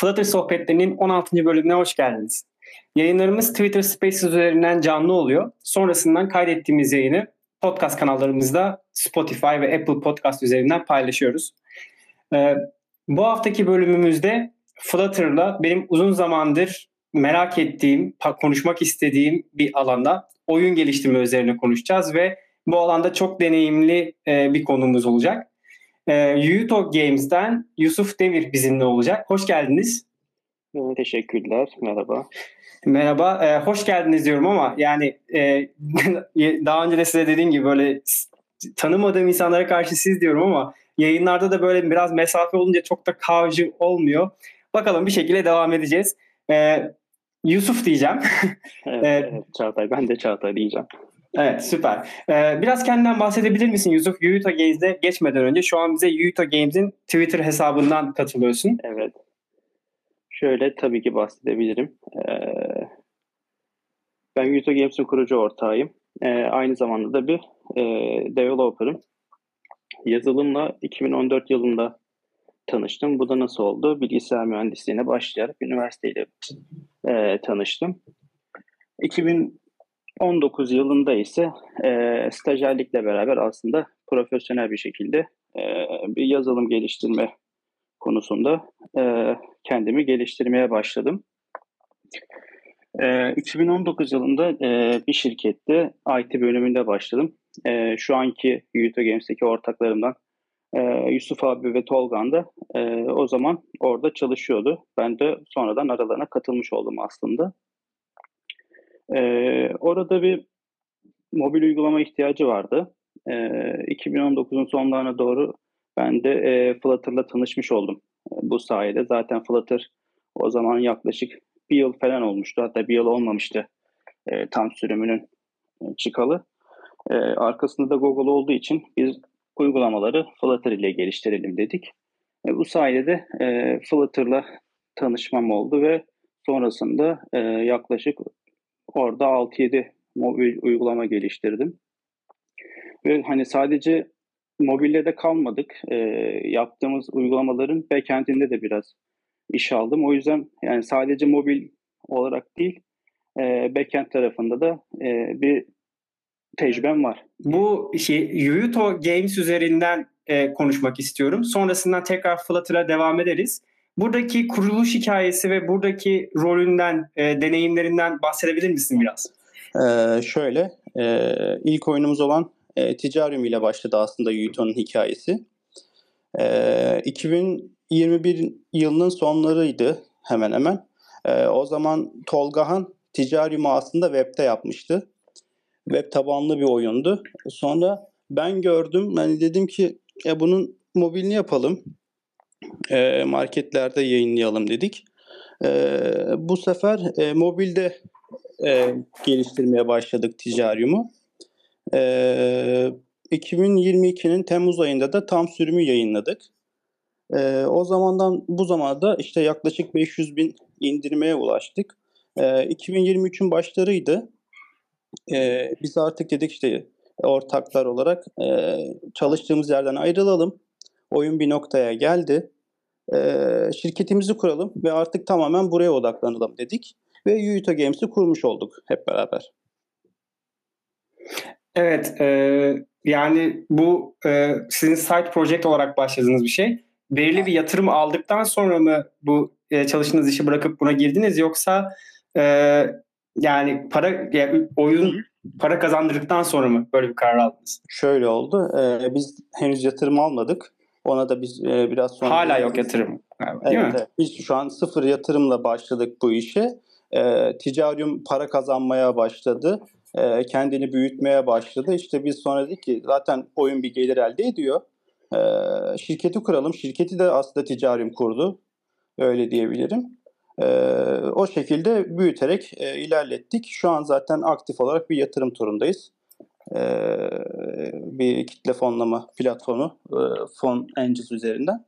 Flutter sohbetlerinin 16. bölümüne hoş geldiniz. Yayınlarımız Twitter Spaces üzerinden canlı oluyor. Sonrasından kaydettiğimiz yayını podcast kanallarımızda Spotify ve Apple Podcast üzerinden paylaşıyoruz. Ee, bu haftaki bölümümüzde Flutter'la benim uzun zamandır merak ettiğim, konuşmak istediğim bir alanda oyun geliştirme üzerine konuşacağız ve bu alanda çok deneyimli e, bir konumuz olacak. E, Yuto Games'den Yusuf Demir bizimle olacak. Hoş geldiniz. Teşekkürler. Merhaba. Merhaba. E, hoş geldiniz diyorum ama yani e, daha önce de size dediğim gibi böyle tanımadığım insanlara karşı siz diyorum ama yayınlarda da böyle biraz mesafe olunca çok da kavcı olmuyor. Bakalım bir şekilde devam edeceğiz. E, Yusuf diyeceğim. evet, evet, Çağatay. Ben de Çağatay diyeceğim. Evet süper. Ee, biraz kendinden bahsedebilir misin Yusuf? Yuto Games'de geçmeden önce şu an bize Yuto Games'in Twitter hesabından katılıyorsun. Evet. Şöyle tabii ki bahsedebilirim. Ee, ben Yuto Games'in kurucu ortağıyım. Ee, aynı zamanda da bir e, developer'ım. Yazılımla 2014 yılında tanıştım. Bu da nasıl oldu? Bilgisayar mühendisliğine başlayarak üniversiteyle e, tanıştım. 2000 19 yılında ise e, stajyerlikle beraber aslında profesyonel bir şekilde e, bir yazılım geliştirme konusunda e, kendimi geliştirmeye başladım. E, 2019 yılında e, bir şirkette IT bölümünde başladım. E, şu anki Yuto Games'teki ortaklarımdan e, Yusuf abi ve Tolgan da e, o zaman orada çalışıyordu. Ben de sonradan aralarına katılmış oldum aslında. Ee, orada bir mobil uygulama ihtiyacı vardı. Ee, 2019'un sonlarına doğru ben de e, Flutter'la tanışmış oldum. Bu sayede zaten Flutter o zaman yaklaşık bir yıl falan olmuştu. Hatta bir yıl olmamıştı e, tam sürümünün çıkalı. E, arkasında da Google olduğu için biz uygulamaları Flutter ile geliştirelim dedik. E, bu sayede de e, Flutter'la tanışmam oldu ve sonrasında e, yaklaşık Orada 6-7 mobil uygulama geliştirdim. Ve hani sadece mobille de kalmadık. E, yaptığımız uygulamaların backend'inde de biraz iş aldım. O yüzden yani sadece mobil olarak değil, e, backend tarafında da e, bir tecrübem var. Bu şey Yuto Games üzerinden e, konuşmak istiyorum. Sonrasında tekrar Flutter'a devam ederiz. Buradaki kuruluş hikayesi ve buradaki rolünden, e, deneyimlerinden bahsedebilir misin biraz? Ee, şöyle, e, ilk oyunumuz olan e, Ticarium ile başladı aslında Yuto'nun hikayesi. E, 2021 yılının sonlarıydı hemen hemen. E, o zaman Tolgahan Ticarium'u aslında web'te yapmıştı. Web tabanlı bir oyundu. Sonra ben gördüm, hani dedim ki e, bunun mobilini yapalım e, marketlerde yayınlayalım dedik. E, bu sefer e, mobilde e, geliştirmeye başladık Ticarium'u. E, 2022'nin Temmuz ayında da tam sürümü yayınladık. E, o zamandan bu zamana da işte yaklaşık 500 bin indirmeye ulaştık. E, 2023'ün başlarıydı. E, biz artık dedik işte ortaklar olarak e, çalıştığımız yerden ayrılalım oyun bir noktaya geldi. E, şirketimizi kuralım ve artık tamamen buraya odaklanalım dedik. Ve Yuito Games'i kurmuş olduk hep beraber. Evet, e, yani bu e, sizin side project olarak başladığınız bir şey. Belirli bir yatırım aldıktan sonra mı bu e, çalıştığınız işi bırakıp buna girdiniz yoksa e, yani para yani oyun para kazandırdıktan sonra mı böyle bir karar aldınız? Şöyle oldu. E, biz henüz yatırım almadık. Ona da biz e, biraz sonra... Hala yok yatırım. Değil evet, mi? Evet. Biz şu an sıfır yatırımla başladık bu işe. E, ticarium para kazanmaya başladı. E, kendini büyütmeye başladı. İşte biz sonra dedik ki zaten oyun bir gelir elde ediyor. E, şirketi kuralım. Şirketi de aslında ticarium kurdu. Öyle diyebilirim. E, o şekilde büyüterek e, ilerlettik. Şu an zaten aktif olarak bir yatırım turundayız bir kitle fonlama platformu Fon Angels üzerinden.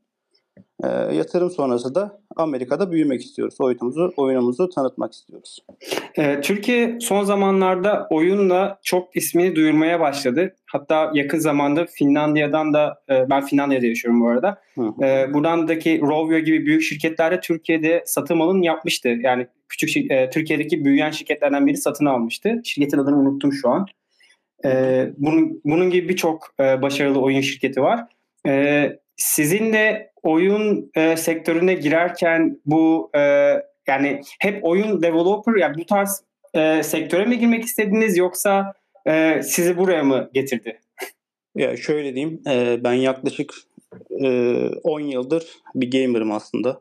E, yatırım sonrası da Amerika'da büyümek istiyoruz. Oyunumuzu, oyunumuzu tanıtmak istiyoruz. E, Türkiye son zamanlarda oyunla çok ismini duyurmaya başladı. Hatta yakın zamanda Finlandiya'dan da, e, ben Finlandiya'da yaşıyorum bu arada. Hı. E, buradaki Rovio gibi büyük şirketlerde Türkiye'de satım alım yapmıştı. Yani küçük e, Türkiye'deki büyüyen şirketlerden biri satın almıştı. Şirketin adını unuttum şu an. E, bunun, bunun gibi birçok e, başarılı oyun şirketi var. E, sizin de oyun e, sektörüne girerken bu e, yani hep oyun developer yani bu tarz e, sektöre mi girmek istediniz yoksa e, sizi buraya mı getirdi? Ya şöyle diyeyim, e, ben yaklaşık e, 10 yıldır bir gamer'ım aslında.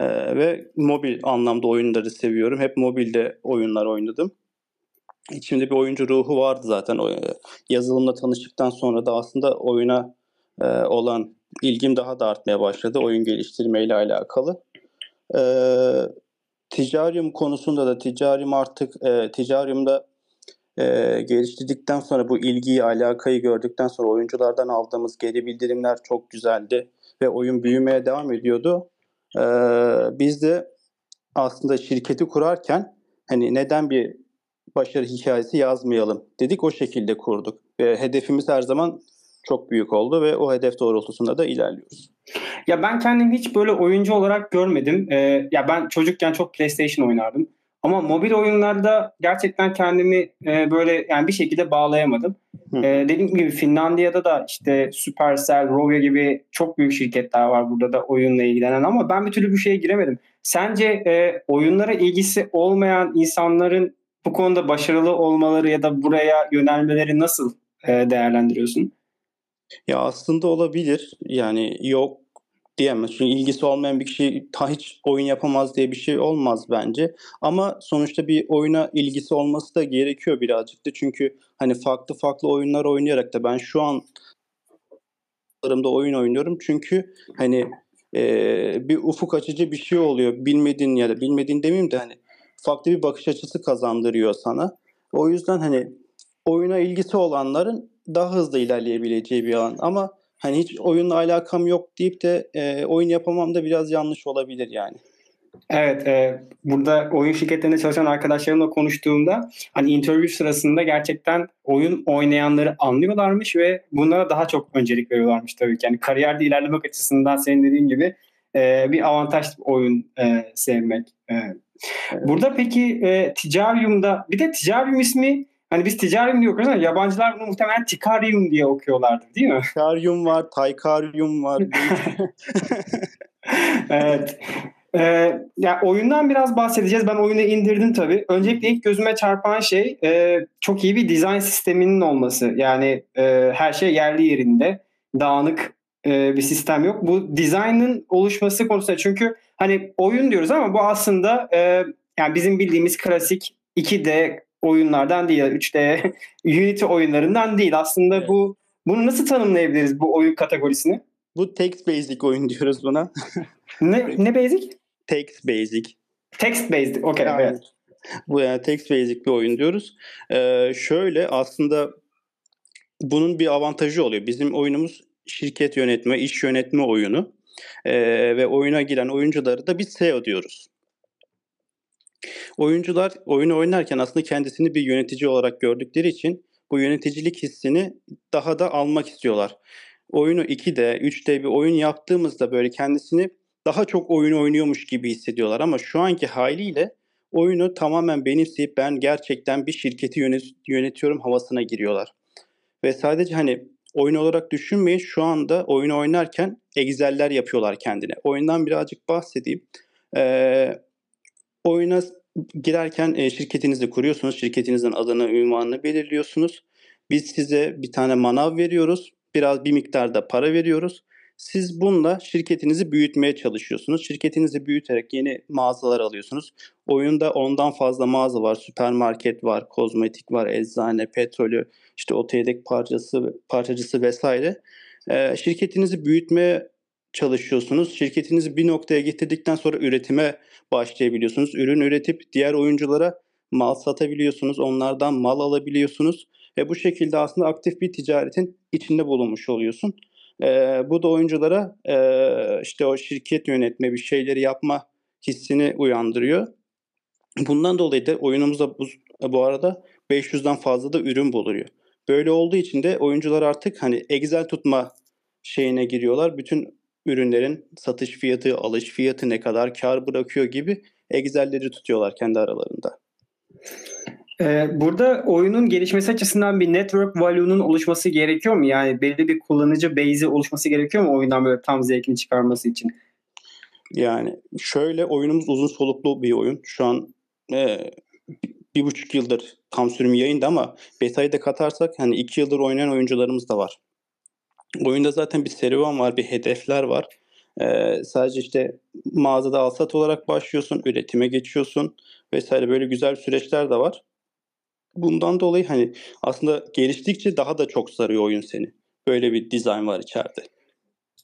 E, ve mobil anlamda oyunları seviyorum. Hep mobilde oyunlar oynadım. İçimde bir oyuncu ruhu vardı zaten. O, yazılımla tanıştıktan sonra da aslında oyuna e, olan ilgim daha da artmaya başladı oyun geliştirmeyle alakalı. E, ticarium konusunda da ticarium artık e, ticariumda e, geliştirdikten sonra bu ilgiyi, alakayı gördükten sonra oyunculardan aldığımız geri bildirimler çok güzeldi ve oyun büyümeye devam ediyordu. E, biz de aslında şirketi kurarken hani neden bir başarı hikayesi yazmayalım dedik o şekilde kurduk. Ve hedefimiz her zaman çok büyük oldu ve o hedef doğrultusunda da ilerliyoruz. Ya ben kendimi hiç böyle oyuncu olarak görmedim. Ee, ya ben çocukken çok PlayStation oynardım. Ama mobil oyunlarda gerçekten kendimi e, böyle yani bir şekilde bağlayamadım. Ee, dediğim gibi Finlandiya'da da işte Supercell, Rovio gibi çok büyük şirketler var burada da oyunla ilgilenen ama ben bir türlü bir şeye giremedim. Sence e, oyunlara ilgisi olmayan insanların bu konuda başarılı olmaları ya da buraya yönelmeleri nasıl e, değerlendiriyorsun? Ya aslında olabilir. Yani yok diyemez. Çünkü ilgisi olmayan bir kişi ta hiç oyun yapamaz diye bir şey olmaz bence. Ama sonuçta bir oyuna ilgisi olması da gerekiyor birazcık da. Çünkü hani farklı farklı oyunlar oynayarak da ben şu an da oyun oynuyorum. Çünkü hani e, bir ufuk açıcı bir şey oluyor. Bilmediğin ya da bilmediğin demeyeyim de hani farklı bir bakış açısı kazandırıyor sana. O yüzden hani oyuna ilgisi olanların daha hızlı ilerleyebileceği bir alan. Ama hani hiç oyunla alakam yok deyip de e, oyun yapamam da biraz yanlış olabilir yani. Evet, e, burada oyun şirketlerinde çalışan arkadaşlarımla konuştuğumda hani interview sırasında gerçekten oyun oynayanları anlıyorlarmış ve bunlara daha çok öncelik veriyorlarmış tabii ki. Yani kariyerde ilerlemek açısından senin dediğin gibi e, bir avantaj oyun e, sevmek. E. Burada peki e, Ticarium'da bir de Ticarium ismi Hani biz ticarium diye okuyoruz ama yabancılar bunu muhtemelen tikarium diye okuyorlardır değil mi? Tikarium var, taykarium var. evet. Ee, yani oyundan biraz bahsedeceğiz. Ben oyunu indirdim tabii. Öncelikle ilk gözüme çarpan şey e, çok iyi bir dizayn sisteminin olması. Yani e, her şey yerli yerinde. Dağınık e, bir sistem yok. Bu dizaynın oluşması konusunda çünkü hani oyun diyoruz ama bu aslında e, yani bizim bildiğimiz klasik 2D oyunlardan değil. 3D Unity oyunlarından değil. Aslında evet. bu bunu nasıl tanımlayabiliriz bu oyun kategorisini? Bu text basic oyun diyoruz buna. ne ne basic? Text basic. Text based. Okay. Yani, evet. Bu yani text basic bir oyun diyoruz. Ee, şöyle aslında bunun bir avantajı oluyor. Bizim oyunumuz şirket yönetme, iş yönetme oyunu. Ee, ve oyuna giren oyuncuları da biz SEO diyoruz. Oyuncular oyunu oynarken aslında kendisini bir yönetici olarak gördükleri için bu yöneticilik hissini daha da almak istiyorlar. Oyunu 2D, 3D bir oyun yaptığımızda böyle kendisini daha çok oyun oynuyormuş gibi hissediyorlar ama şu anki haliyle oyunu tamamen benimseyip ben gerçekten bir şirketi yönetiyorum havasına giriyorlar. Ve sadece hani oyun olarak düşünmeyin şu anda oyunu oynarken Excel'ler yapıyorlar kendine. Oyundan birazcık bahsedeyim. Ee, oyuna girerken e, şirketinizi kuruyorsunuz. Şirketinizin adını, ünvanını belirliyorsunuz. Biz size bir tane manav veriyoruz. Biraz bir miktarda para veriyoruz. Siz bununla şirketinizi büyütmeye çalışıyorsunuz. Şirketinizi büyüterek yeni mağazalar alıyorsunuz. Oyunda ondan fazla mağaza var. Süpermarket var, kozmetik var, eczane, petrolü, işte oto yedek parçası, parçacısı vesaire. Ee, şirketinizi büyütmeye çalışıyorsunuz. Şirketinizi bir noktaya getirdikten sonra üretime başlayabiliyorsunuz. Ürün üretip diğer oyunculara mal satabiliyorsunuz. Onlardan mal alabiliyorsunuz. Ve bu şekilde aslında aktif bir ticaretin içinde bulunmuş oluyorsun. E, bu da oyunculara e, işte o şirket yönetme bir şeyleri yapma hissini uyandırıyor. Bundan dolayı da oyunumuzda bu, bu arada 500'den fazla da ürün bulunuyor. Böyle olduğu için de oyuncular artık hani Excel tutma şeyine giriyorlar. Bütün ürünlerin satış fiyatı, alış fiyatı ne kadar kar bırakıyor gibi Excel'leri tutuyorlar kendi aralarında. Ee, burada oyunun gelişmesi açısından bir network value'nun oluşması gerekiyor mu? Yani belli bir kullanıcı base'i oluşması gerekiyor mu oyundan böyle tam zevkini çıkarması için? Yani şöyle oyunumuz uzun soluklu bir oyun. Şu an e, bir buçuk yıldır tam sürüm yayında ama beta'yı da katarsak hani iki yıldır oynayan oyuncularımız da var. Oyunda zaten bir serüven var, bir hedefler var. Ee, sadece işte mağazada alsat olarak başlıyorsun, üretime geçiyorsun vesaire böyle güzel süreçler de var. Bundan dolayı hani aslında geliştikçe daha da çok sarıyor oyun seni. Böyle bir dizayn var içeride.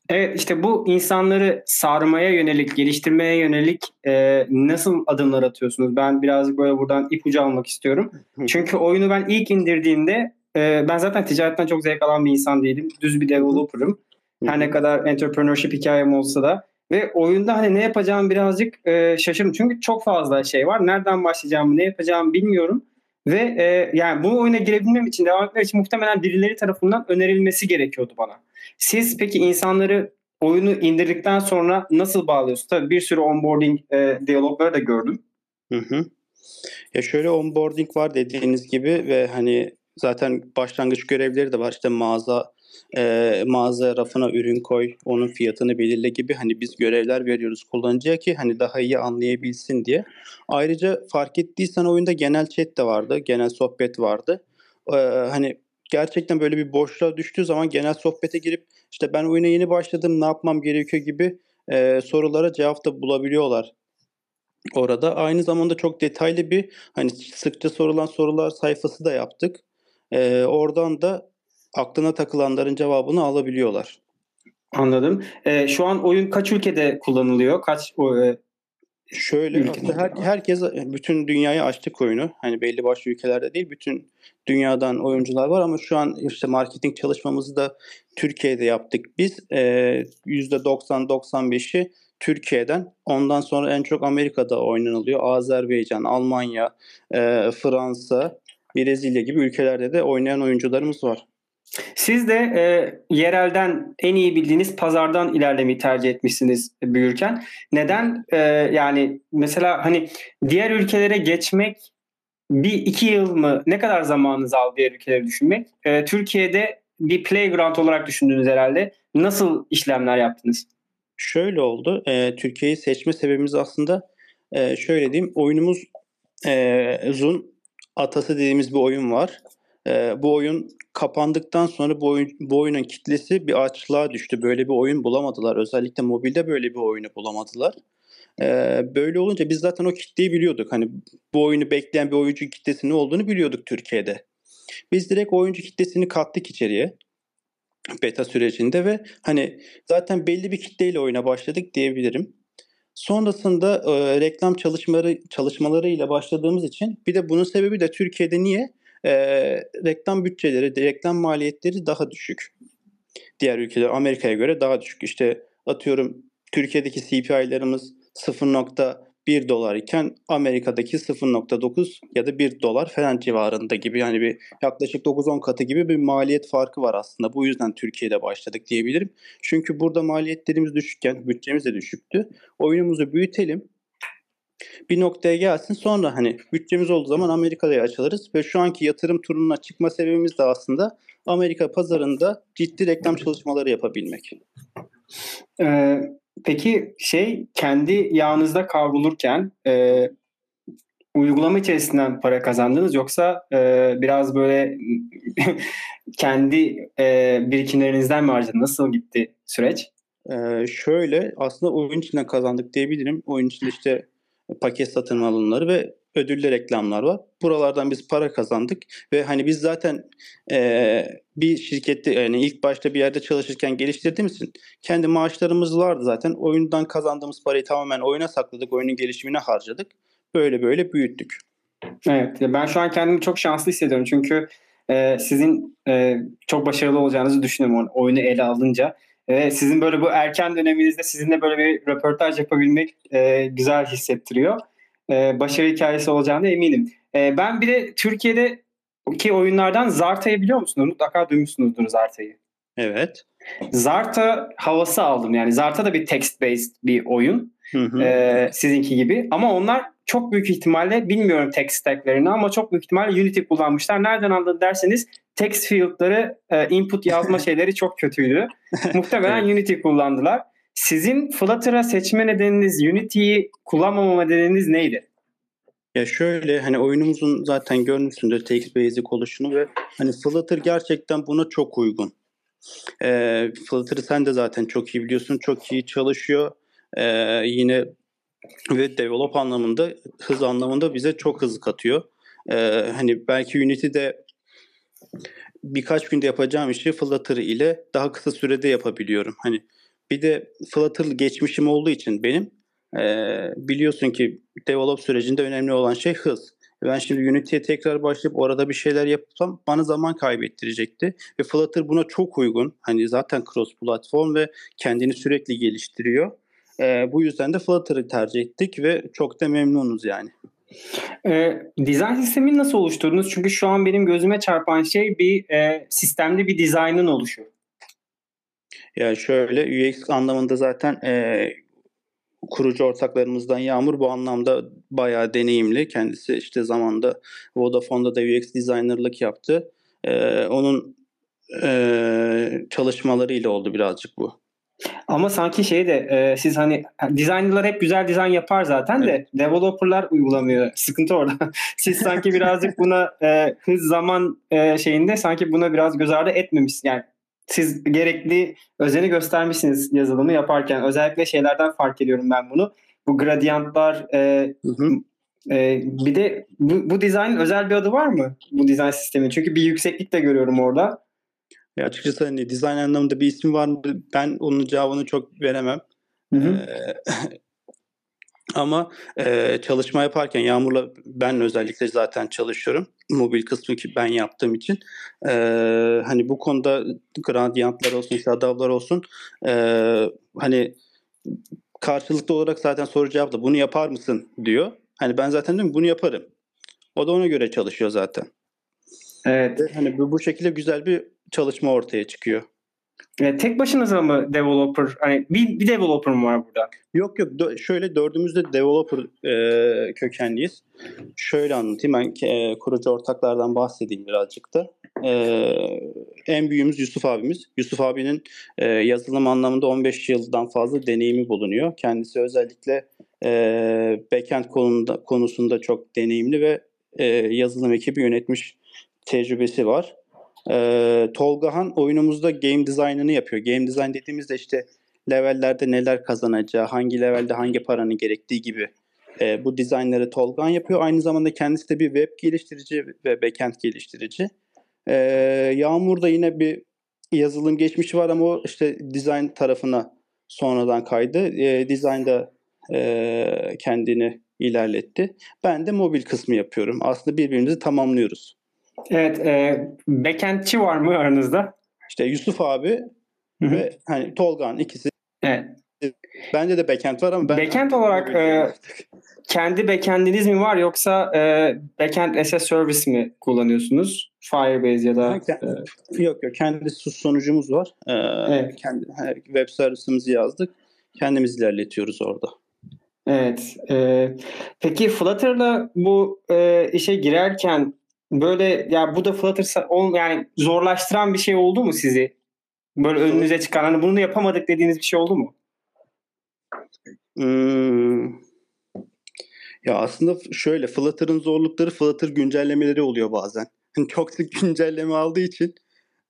Evet işte bu insanları sarmaya yönelik, geliştirmeye yönelik e, nasıl adımlar atıyorsunuz? Ben birazcık böyle buradan ipucu almak istiyorum. Çünkü oyunu ben ilk indirdiğimde e, ben zaten ticaretten çok zevk alan bir insan değilim. Düz bir developer'ım. Her ne kadar entrepreneurship hikayem olsa da. Ve oyunda hani ne yapacağım birazcık e, şaşırdım. Çünkü çok fazla şey var. Nereden başlayacağım, ne yapacağım bilmiyorum. Ve e, yani bu oyuna girebilmem için, devam etmek için muhtemelen birileri tarafından önerilmesi gerekiyordu bana. Siz peki insanları oyunu indirdikten sonra nasıl bağlıyorsunuz? Tabii bir sürü onboarding e, diyalogları da gördüm. Hı hı. Ya şöyle onboarding var dediğiniz gibi ve hani zaten başlangıç görevleri de var. İşte mağaza e, mağaza rafına ürün koy, onun fiyatını belirle gibi hani biz görevler veriyoruz kullanıcıya ki hani daha iyi anlayabilsin diye. Ayrıca fark ettiysen oyunda genel chat de vardı, genel sohbet vardı. Ee, hani gerçekten böyle bir boşluğa düştüğü zaman genel sohbete girip işte ben oyuna yeni başladım ne yapmam gerekiyor gibi e, sorulara cevap da bulabiliyorlar orada. Aynı zamanda çok detaylı bir hani sıkça sorulan sorular sayfası da yaptık. E, oradan da aklına takılanların cevabını alabiliyorlar. Anladım. E, şu an oyun kaç ülkede kullanılıyor? Kaç e, Şöyle aslında her, herkes bütün dünyaya açtık oyunu. Hani belli başlı ülkelerde değil bütün dünyadan oyuncular var ama şu an işte marketing çalışmamızı da Türkiye'de yaptık. Biz e, %90-95'i Türkiye'den. Ondan sonra en çok Amerika'da oynanılıyor. Azerbaycan, Almanya, e, Fransa, Brezilya gibi ülkelerde de oynayan oyuncularımız var. Siz de e, yerelden en iyi bildiğiniz pazardan ilerlemeyi tercih etmişsiniz büyürken. Neden? E, yani mesela hani diğer ülkelere geçmek bir iki yıl mı ne kadar zamanınız aldı diğer ülkeleri düşünmek? E, Türkiye'de bir playground olarak düşündünüz herhalde. Nasıl işlemler yaptınız? Şöyle oldu. E, Türkiye'yi seçme sebebimiz aslında e, şöyle diyeyim. Oyunumuz e, Zun atası dediğimiz bir oyun var. E, bu oyun kapandıktan sonra bu, oyun, bu oyunun kitlesi bir açlığa düştü. Böyle bir oyun bulamadılar. Özellikle mobilde böyle bir oyunu bulamadılar. Ee, böyle olunca biz zaten o kitleyi biliyorduk. Hani bu oyunu bekleyen bir oyuncu kitlesi olduğunu biliyorduk Türkiye'de. Biz direkt oyuncu kitlesini kattık içeriye beta sürecinde ve hani zaten belli bir kitleyle oyuna başladık diyebilirim. Sonrasında e, reklam çalışmaları çalışmalarıyla başladığımız için bir de bunun sebebi de Türkiye'de niye? E, reklam bütçeleri, reklam maliyetleri daha düşük. Diğer ülkeler Amerika'ya göre daha düşük. İşte atıyorum Türkiye'deki CPI'larımız 0.1 dolar iken Amerika'daki 0.9 ya da 1 dolar falan civarında gibi yani bir yaklaşık 9-10 katı gibi bir maliyet farkı var aslında. Bu yüzden Türkiye'de başladık diyebilirim. Çünkü burada maliyetlerimiz düşükken bütçemiz de düşüktü. Oyunumuzu büyütelim bir noktaya gelsin. Sonra hani bütçemiz olduğu zaman Amerika'ya açılırız ve şu anki yatırım turuna çıkma sebebimiz de aslında Amerika pazarında ciddi reklam çalışmaları yapabilmek. Ee, peki şey kendi yağınızda kavrulurken e, uygulama içerisinden para kazandınız yoksa e, biraz böyle kendi e, birikimlerinizden mi harcadınız? Nasıl gitti süreç? Ee, şöyle aslında oyun içinden kazandık diyebilirim. Oyun içinde işte paket satın alımları ve ödüllü reklamlar var. Buralardan biz para kazandık ve hani biz zaten e, bir şirkette yani ilk başta bir yerde çalışırken geliştirdiğimiz için kendi maaşlarımız vardı zaten. Oyundan kazandığımız parayı tamamen oyuna sakladık, oyunun gelişimine harcadık. Böyle böyle büyüttük. Evet, ben şu an kendimi çok şanslı hissediyorum çünkü e, sizin e, çok başarılı olacağınızı düşünüyorum oyunu ele alınca. E, sizin böyle bu erken döneminizde sizinle böyle bir röportaj yapabilmek e, güzel hissettiriyor. E, başarı hikayesi olacağını eminim. E, ben bir de Türkiye'de ki oyunlardan Zarta'yı biliyor musunuz? Mutlaka duymuşsunuzdur Zarta'yı. Evet. Zarta havası aldım. Yani Zarta da bir text-based bir oyun. Hı hı. Ee, sizinki gibi. Ama onlar çok büyük ihtimalle bilmiyorum text stacklerini ama çok büyük ihtimalle Unity kullanmışlar. Nereden anladın derseniz text field'ları e, input yazma şeyleri çok kötüydü. Muhtemelen evet. Unity kullandılar. Sizin Flutter'a seçme nedeniniz, Unity'yi kullanmama nedeniniz neydi? Ya şöyle hani oyunumuzun zaten görmüşsündür text basic oluşunu ve hani Flutter gerçekten buna çok uygun. Ee, Flutter'ı sen de zaten çok iyi biliyorsun. Çok iyi çalışıyor. Ee, yine ve develop anlamında, hız anlamında bize çok hızlı katıyor. Ee, hani belki Unity'de birkaç günde yapacağım işi Flutter ile daha kısa sürede yapabiliyorum. Hani bir de Flutter geçmişim olduğu için benim e, biliyorsun ki develop sürecinde önemli olan şey hız. Ben şimdi Unity'ye tekrar başlayıp orada bir şeyler yapsam bana zaman kaybettirecekti. Ve Flutter buna çok uygun. Hani zaten cross platform ve kendini sürekli geliştiriyor. E, bu yüzden de Flutter'ı tercih ettik ve çok da memnunuz yani. E, dizayn sistemini nasıl oluşturdunuz? Çünkü şu an benim gözüme çarpan şey bir e, sistemli bir dizaynın oluşu. Ya şöyle UX anlamında zaten e, kurucu ortaklarımızdan Yağmur bu anlamda bayağı deneyimli. Kendisi işte zamanda Vodafone'da da UX designerlık yaptı. Ee, onun e, çalışmalarıyla oldu birazcık bu. Ama sanki şey de e, siz hani designerlar hep güzel dizayn yapar zaten evet. de developerlar uygulamıyor. Sıkıntı orada. siz sanki birazcık buna e, hız zaman e, şeyinde sanki buna biraz göz ardı etmemiş. Yani siz gerekli özeni göstermişsiniz yazılımı yaparken. Özellikle şeylerden fark ediyorum ben bunu. Bu gradiyantlar e, hı hı. E, bir de bu, bu dizaynın özel bir adı var mı? Bu dizayn sistemi. Çünkü bir yükseklik de görüyorum orada. Ya açıkçası hani dizayn anlamında bir ismi var mı? Ben onun cevabını çok veremem. Hı hı. Ee, ama e, çalışma yaparken Yağmur'la ben özellikle zaten çalışıyorum. Mobil kısmı ki ben yaptığım için. E, hani bu konuda gradiyantlar olsun, şadavlar olsun e, hani karşılıklı olarak zaten soru cevapla bunu yapar mısın diyor. Hani ben zaten diyorum bunu yaparım. O da ona göre çalışıyor zaten. Evet. Ve hani bu, bu şekilde güzel bir çalışma ortaya çıkıyor. E, tek başınıza mı developer? Hani bir, bir developer mı var burada? Yok yok. Dö- şöyle dördümüz de developer e, kökenliyiz. Şöyle anlatayım. Ben e, kurucu ortaklardan bahsedeyim birazcık da. E, en büyüğümüz Yusuf abimiz. Yusuf abinin e, yazılım anlamında 15 yıldan fazla deneyimi bulunuyor. Kendisi özellikle e, backend konunda, konusunda çok deneyimli ve e, yazılım ekibi yönetmiş tecrübesi var. Ee, Tolgahan oyunumuzda game design'ını yapıyor. Game design dediğimizde işte levellerde neler kazanacağı, hangi levelde hangi paranın gerektiği gibi e, bu dizaynları Tolgahan yapıyor. Aynı zamanda kendisi de bir web geliştirici ve backend geliştirici. E, Yağmur da yine bir yazılım geçmişi var ama o işte design tarafına sonradan kaydı. E, design'da e, kendini ilerletti. Ben de mobil kısmı yapıyorum. Aslında birbirimizi tamamlıyoruz. Evet, e, backendçi var mı aranızda? İşte Yusuf abi Hı-hı. ve hani Tolgan ikisi. Evet. Bende de backend var ama ben backend olarak e, kendi backendiniz mi var yoksa e, backend as a service mi kullanıyorsunuz? Firebase ya da e, yok yok kendi sus sonucumuz var. Ee, evet. kendi web servisimizi yazdık. Kendimiz ilerletiyoruz orada. Evet. E, peki Flutter'la bu e, işe girerken böyle ya bu da Flutter yani zorlaştıran bir şey oldu mu sizi? Böyle önünüze çıkan hani bunu yapamadık dediğiniz bir şey oldu mu? Hmm. Ya aslında şöyle Flutter'ın zorlukları Flutter güncellemeleri oluyor bazen. Hani çok sık güncelleme aldığı için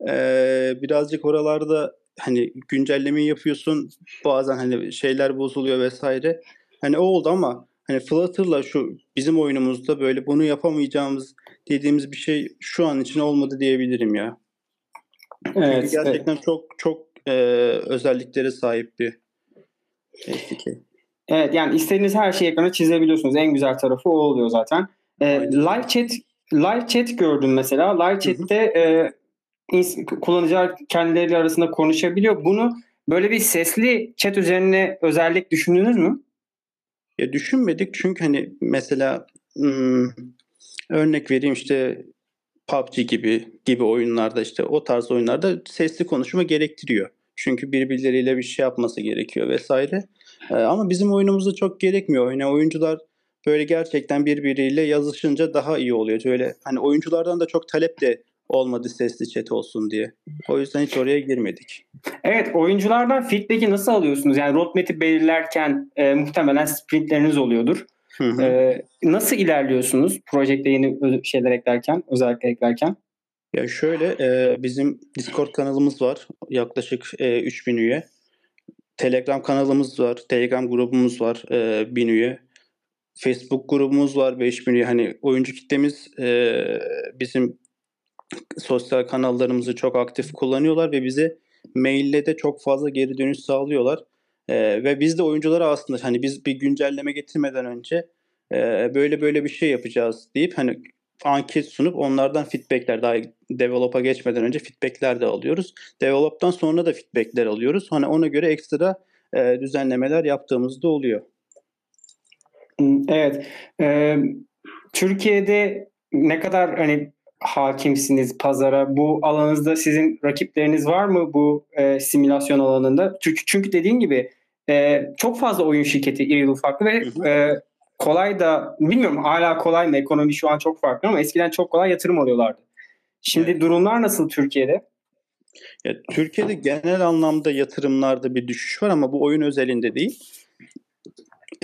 ee, birazcık oralarda hani güncelleme yapıyorsun bazen hani şeyler bozuluyor vesaire. Hani o oldu ama hani Flutter'la şu bizim oyunumuzda böyle bunu yapamayacağımız dediğimiz bir şey şu an için olmadı diyebilirim ya. Evet, Çünkü gerçekten evet. çok çok e, özelliklere sahip bir SDK. Evet yani istediğiniz her şeyi ekrana çizebiliyorsunuz. En güzel tarafı o oluyor zaten. E, live chat live chat gördüm mesela. Live chat'te e, kullanıcılar kendileriyle arasında konuşabiliyor. Bunu böyle bir sesli chat üzerine özellik düşündünüz mü? Ya düşünmedik çünkü hani mesela hmm, örnek vereyim işte PUBG gibi gibi oyunlarda işte o tarz oyunlarda sesli konuşma gerektiriyor. Çünkü birbirleriyle bir şey yapması gerekiyor vesaire. Ee, ama bizim oyunumuzda çok gerekmiyor. Yani oyuncular böyle gerçekten birbiriyle yazışınca daha iyi oluyor. Öyle hani oyunculardan da çok talep de olmadı sesli chat olsun diye. O yüzden hiç oraya girmedik. Evet oyunculardan feedback'i nasıl alıyorsunuz? Yani roadmap'i belirlerken e, muhtemelen sprintleriniz oluyordur. Hı hı. E, nasıl ilerliyorsunuz projekte yeni şeyler eklerken, özellikle eklerken? Ya şöyle e, bizim Discord kanalımız var. Yaklaşık e, 3000 üye. Telegram kanalımız var. Telegram grubumuz var. E, 1000 üye. Facebook grubumuz var 5000 üye. Hani oyuncu kitlemiz e, bizim sosyal kanallarımızı çok aktif kullanıyorlar ve bize maille de çok fazla geri dönüş sağlıyorlar. E, ve biz de oyunculara aslında hani biz bir güncelleme getirmeden önce e, böyle böyle bir şey yapacağız deyip hani anket sunup onlardan feedbackler daha develop'a geçmeden önce feedbackler de alıyoruz. Develop'tan sonra da feedbackler alıyoruz. Hani ona göre ekstra e, düzenlemeler yaptığımızda oluyor. Evet. Ee, Türkiye'de ne kadar hani hakimsiniz pazara? Bu alanınızda sizin rakipleriniz var mı bu e, simülasyon alanında? Çünkü çünkü dediğim gibi e, çok fazla oyun şirketi iri ufaklı ve hı hı. E, kolay da bilmiyorum hala kolay mı ekonomi şu an çok farklı ama eskiden çok kolay yatırım alıyorlardı. Şimdi evet. durumlar nasıl Türkiye'de? Ya, Türkiye'de genel anlamda yatırımlarda bir düşüş var ama bu oyun özelinde değil.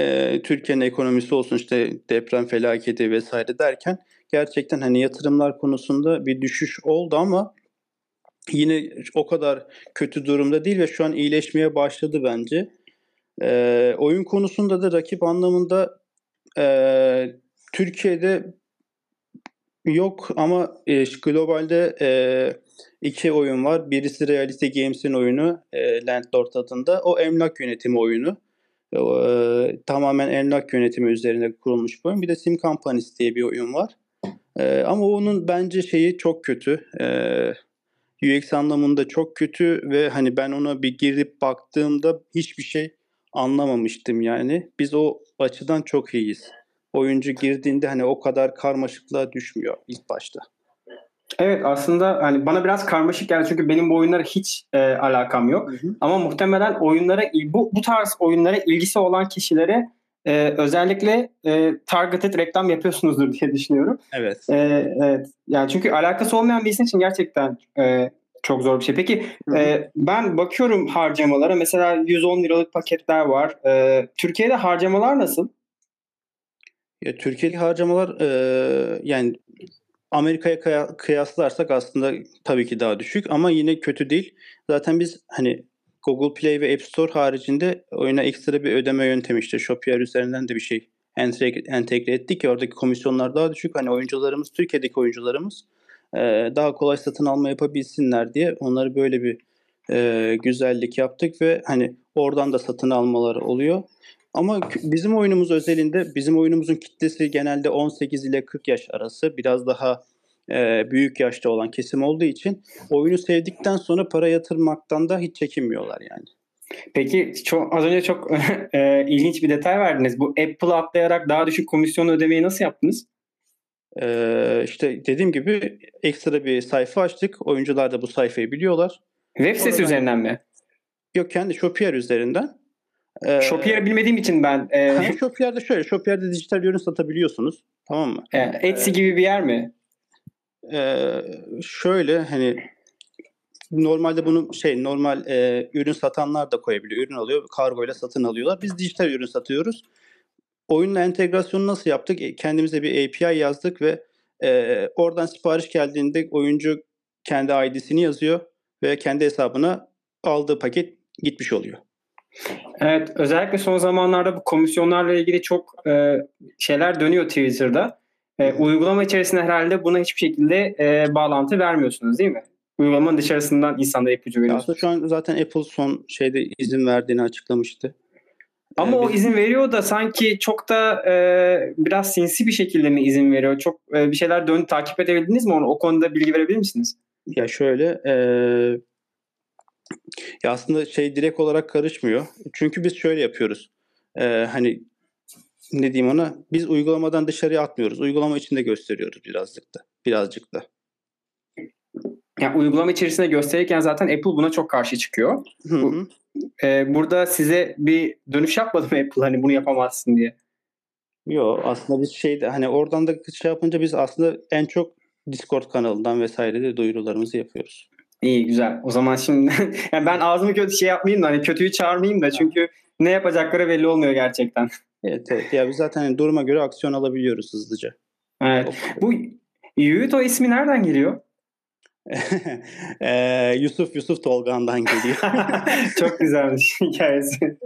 Ee, Türkiye'nin ekonomisi olsun işte deprem felaketi vesaire derken gerçekten hani yatırımlar konusunda bir düşüş oldu ama yine o kadar kötü durumda değil ve şu an iyileşmeye başladı bence. Ee, oyun konusunda da rakip anlamında e, Türkiye'de yok ama e, globalde e, iki oyun var. Birisi Reality Games'in oyunu e, Landlord adında. O emlak yönetimi oyunu. E, tamamen emlak yönetimi üzerine kurulmuş bir oyun. Bir de Sim Companies diye bir oyun var. E, ama onun bence şeyi çok kötü. E, UX anlamında çok kötü ve hani ben ona bir girip baktığımda hiçbir şey anlamamıştım yani. Biz o açıdan çok iyiyiz. Oyuncu girdiğinde hani o kadar karmaşıklığa düşmüyor ilk başta. Evet aslında hani bana biraz karmaşık geldi çünkü benim bu oyunlara hiç e, alakam yok. Hı hı. Ama muhtemelen oyunlara bu bu tarz oyunlara ilgisi olan kişilere e, özellikle e, targeted reklam yapıyorsunuzdur diye düşünüyorum. Evet. E, evet. Yani çünkü alakası olmayan bir için gerçekten e, çok zor bir şey. Peki e, ben bakıyorum harcamalara. Mesela 110 liralık paketler var. E, Türkiye'de harcamalar nasıl? Ya Türkiye'deki harcamalar e, yani Amerika'ya kıyaslarsak aslında tabii ki daha düşük ama yine kötü değil. Zaten biz hani Google Play ve App Store haricinde oyuna ekstra bir ödeme yöntemi işte Shopify üzerinden de bir şey entegre ettik ki oradaki komisyonlar daha düşük. Hani oyuncularımız, Türkiye'deki oyuncularımız e, daha kolay satın alma yapabilsinler diye onları böyle bir e, güzellik yaptık ve hani oradan da satın almaları oluyor. Ama bizim oyunumuz özelinde bizim oyunumuzun kitlesi genelde 18 ile 40 yaş arası biraz daha e, büyük yaşta olan kesim olduğu için oyunu sevdikten sonra para yatırmaktan da hiç çekinmiyorlar yani. Peki çok, az önce çok e, ilginç bir detay verdiniz. Bu Apple atlayarak daha düşük komisyon ödemeyi nasıl yaptınız? Ee, işte dediğim gibi ekstra bir sayfa açtık. Oyuncular da bu sayfayı biliyorlar. Web sitesi üzerinden mi? Yok kendi Shopier üzerinden. Ee, Shopier'i bilmediğim için ben... E... Shopier'de şöyle, Shopier'de dijital ürün satabiliyorsunuz. Tamam mı? Yani Etsy ee, gibi bir yer mi? E, şöyle hani normalde bunu şey normal e, ürün satanlar da koyabiliyor. Ürün alıyor, kargo ile satın alıyorlar. Biz dijital ürün satıyoruz. Oyunla entegrasyonu nasıl yaptık? E, kendimize bir API yazdık ve e, oradan sipariş geldiğinde oyuncu kendi ID'sini yazıyor ve kendi hesabına aldığı paket gitmiş oluyor. Evet özellikle son zamanlarda bu komisyonlarla ilgili çok e, şeyler dönüyor Twitter'da. E, uygulama içerisinde herhalde buna hiçbir şekilde e, bağlantı vermiyorsunuz değil mi? Uygulamanın dışarısından insanlara ipucu veriyorsunuz. Aslında şu an zaten Apple son şeyde izin verdiğini açıklamıştı. Ama ee, o izin veriyor da sanki çok da e, biraz sinsi bir şekilde mi izin veriyor? Çok e, bir şeyler dön takip edebildiniz mi onu? O konuda bilgi verebilir misiniz? Ya şöyle e, ya aslında şey direkt olarak karışmıyor. Çünkü biz şöyle yapıyoruz. E, hani ne diyeyim ona? Biz uygulamadan dışarıya atmıyoruz. Uygulama içinde gösteriyoruz birazcık da. Birazcık da. Yani uygulama içerisinde gösterirken zaten Apple buna çok karşı çıkıyor. Hı hı. e, burada size bir dönüş yapmadı mı Apple hani bunu yapamazsın diye? Yok aslında biz şey hani oradan da şey yapınca biz aslında en çok Discord kanalından vesaire de duyurularımızı yapıyoruz. İyi güzel. O zaman şimdi yani ben ağzımı kötü şey yapmayayım da hani kötüyü çağırmayayım da çünkü ne yapacakları belli olmuyor gerçekten. Evet evet. Ya biz zaten hani duruma göre aksiyon alabiliyoruz hızlıca. Evet. Bu Yuito ismi nereden geliyor? ee, Yusuf Yusuf Tolgan'dan geliyor. Çok güzelmiş hikayesi.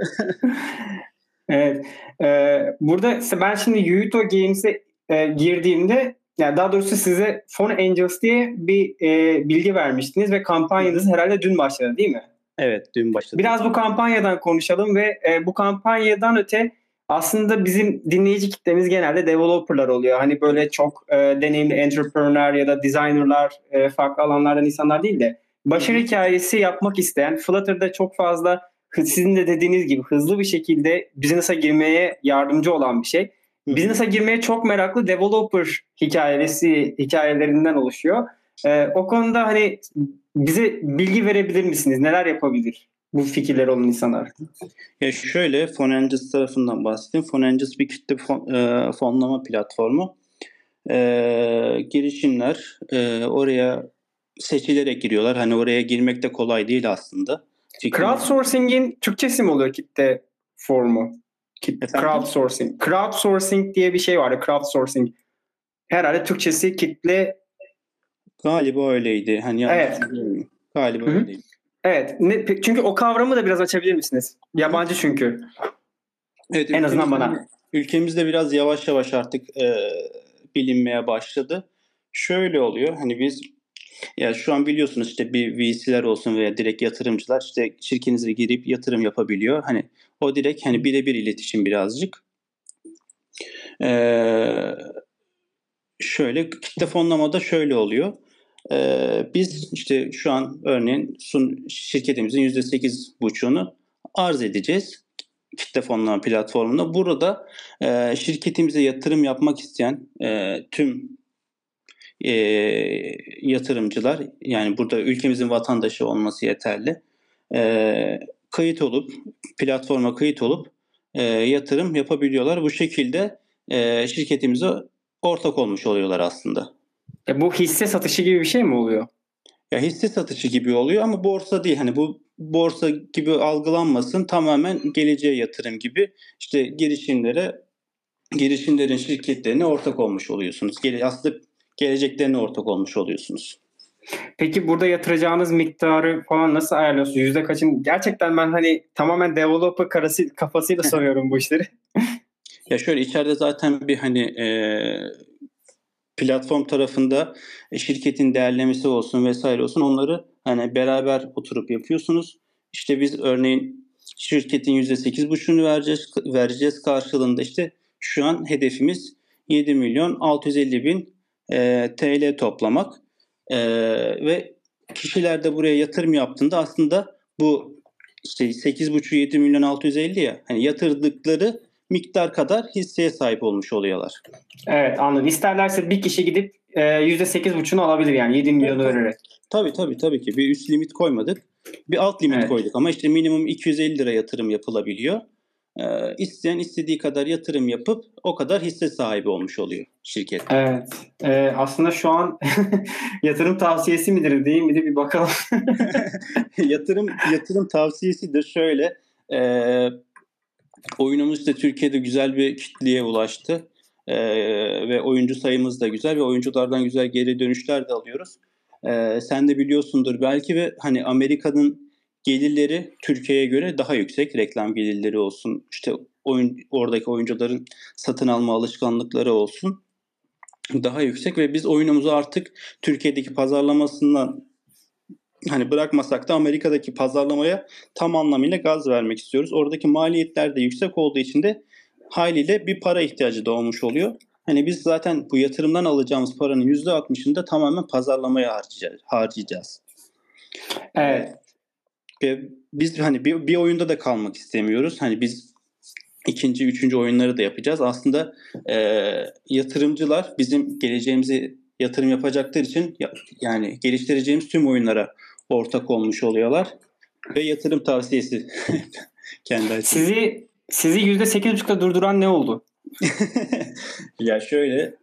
evet. Ee, burada ben şimdi Yuito Games'e e, girdiğimde yani daha doğrusu size Phone Angels diye bir e, bilgi vermiştiniz ve kampanyanız herhalde dün başladı değil mi? Evet dün başladı. Biraz bu kampanyadan konuşalım ve e, bu kampanyadan öte aslında bizim dinleyici kitlemiz genelde developerlar oluyor. Hani böyle çok e, deneyimli entrepreneur ya da designerlar, e, farklı alanlardan insanlar değil de başarı hikayesi yapmak isteyen, Flutter'da çok fazla sizin de dediğiniz gibi hızlı bir şekilde business'a girmeye yardımcı olan bir şey. Business'a girmeye çok meraklı developer hikayesi hikayelerinden oluşuyor. Ee, o konuda hani bize bilgi verebilir misiniz? Neler yapabilir bu fikirler olan insanlar? Ya şöyle Fonengis tarafından bahsedeyim. Fonengis bir kitle fon, e, fonlama platformu. E, girişimler e, oraya seçilerek giriyorlar. Hani oraya girmek de kolay değil aslında. Fikrim Crowdsourcing'in Türkçesi mi oluyor kitle formu? Kitle, crowdsourcing. Crowdsourcing diye bir şey var. Crowdsourcing. Herhalde Türkçesi kitle Galiba öyleydi. Hani evet. Galiba Hı-hı. öyleydi. Evet. Ne, çünkü o kavramı da biraz açabilir misiniz? Yabancı çünkü. Evet, en azından bana. Ülkemizde biraz yavaş yavaş artık e, bilinmeye başladı. Şöyle oluyor. Hani biz ya şu an biliyorsunuz işte bir VC'ler olsun veya direkt yatırımcılar işte şirketinize girip yatırım yapabiliyor. Hani o direkt hani birebir iletişim birazcık. Ee, şöyle kitle fonlamada şöyle oluyor. Ee, biz işte şu an örneğin sun şirketimizin %8,5'unu arz edeceğiz kitle fonlama platformunda. Burada e, şirketimize yatırım yapmak isteyen e, tüm e, yatırımcılar yani burada ülkemizin vatandaşı olması yeterli. E, kayıt olup platforma kayıt olup e, yatırım yapabiliyorlar. Bu şekilde e, şirketimize ortak olmuş oluyorlar aslında. E bu hisse satışı gibi bir şey mi oluyor? Ya hisse satışı gibi oluyor ama borsa değil. Hani bu borsa gibi algılanmasın. Tamamen geleceğe yatırım gibi. İşte girişimlere girişimlerin şirketlerine ortak olmuş oluyorsunuz. Gele, aslında geleceklerine ortak olmuş oluyorsunuz. Peki burada yatıracağınız miktarı falan nasıl ayarlıyorsunuz? Yüzde kaçın? Gerçekten ben hani tamamen developer karası, kafasıyla soruyorum bu işleri. ya şöyle içeride zaten bir hani e, platform tarafında e, şirketin değerlemesi olsun vesaire olsun onları hani beraber oturup yapıyorsunuz. İşte biz örneğin şirketin %8,5'unu vereceğiz, vereceğiz karşılığında işte şu an hedefimiz 7 milyon 650 bin e, TL toplamak e, ve kişiler de buraya yatırım yaptığında aslında bu işte 8,5-7 milyon 650 ya hani yatırdıkları miktar kadar hisseye sahip olmuş oluyorlar. Evet anladım. İsterlerse bir kişi gidip e, %8,5'unu alabilir yani 7 milyonu evet, vererek. Tabii tabii tabii ki. Bir üst limit koymadık. Bir alt limit evet. koyduk ama işte minimum 250 lira yatırım yapılabiliyor. Ee, isteyen istediği kadar yatırım yapıp o kadar hisse sahibi olmuş oluyor şirket. Evet. Ee, aslında şu an yatırım tavsiyesi midir değil midir bir bakalım. yatırım yatırım tavsiyesidir şöyle. E, oyunumuz işte Türkiye'de güzel bir kitleye ulaştı. E, ve oyuncu sayımız da güzel ve oyunculardan güzel geri dönüşler de alıyoruz. E, sen de biliyorsundur belki ve hani Amerika'nın gelirleri Türkiye'ye göre daha yüksek. Reklam gelirleri olsun, işte oyun oradaki oyuncuların satın alma alışkanlıkları olsun daha yüksek ve biz oyunumuzu artık Türkiye'deki pazarlamasından hani bırakmasak da Amerika'daki pazarlamaya tam anlamıyla gaz vermek istiyoruz. Oradaki maliyetler de yüksek olduğu için de haliyle bir para ihtiyacı doğmuş oluyor. Hani biz zaten bu yatırımdan alacağımız paranın %60'ını da tamamen pazarlamaya harcayacağız. harcayacağız. Evet. Ee, biz hani bir, bir oyunda da kalmak istemiyoruz. Hani biz ikinci, üçüncü oyunları da yapacağız. Aslında e, yatırımcılar bizim geleceğimizi yatırım yapacaklar için yani geliştireceğimiz tüm oyunlara ortak olmuş oluyorlar. Ve yatırım tavsiyesi kendi açısından. Sizi sizi %8.5'da durduran ne oldu? ya şöyle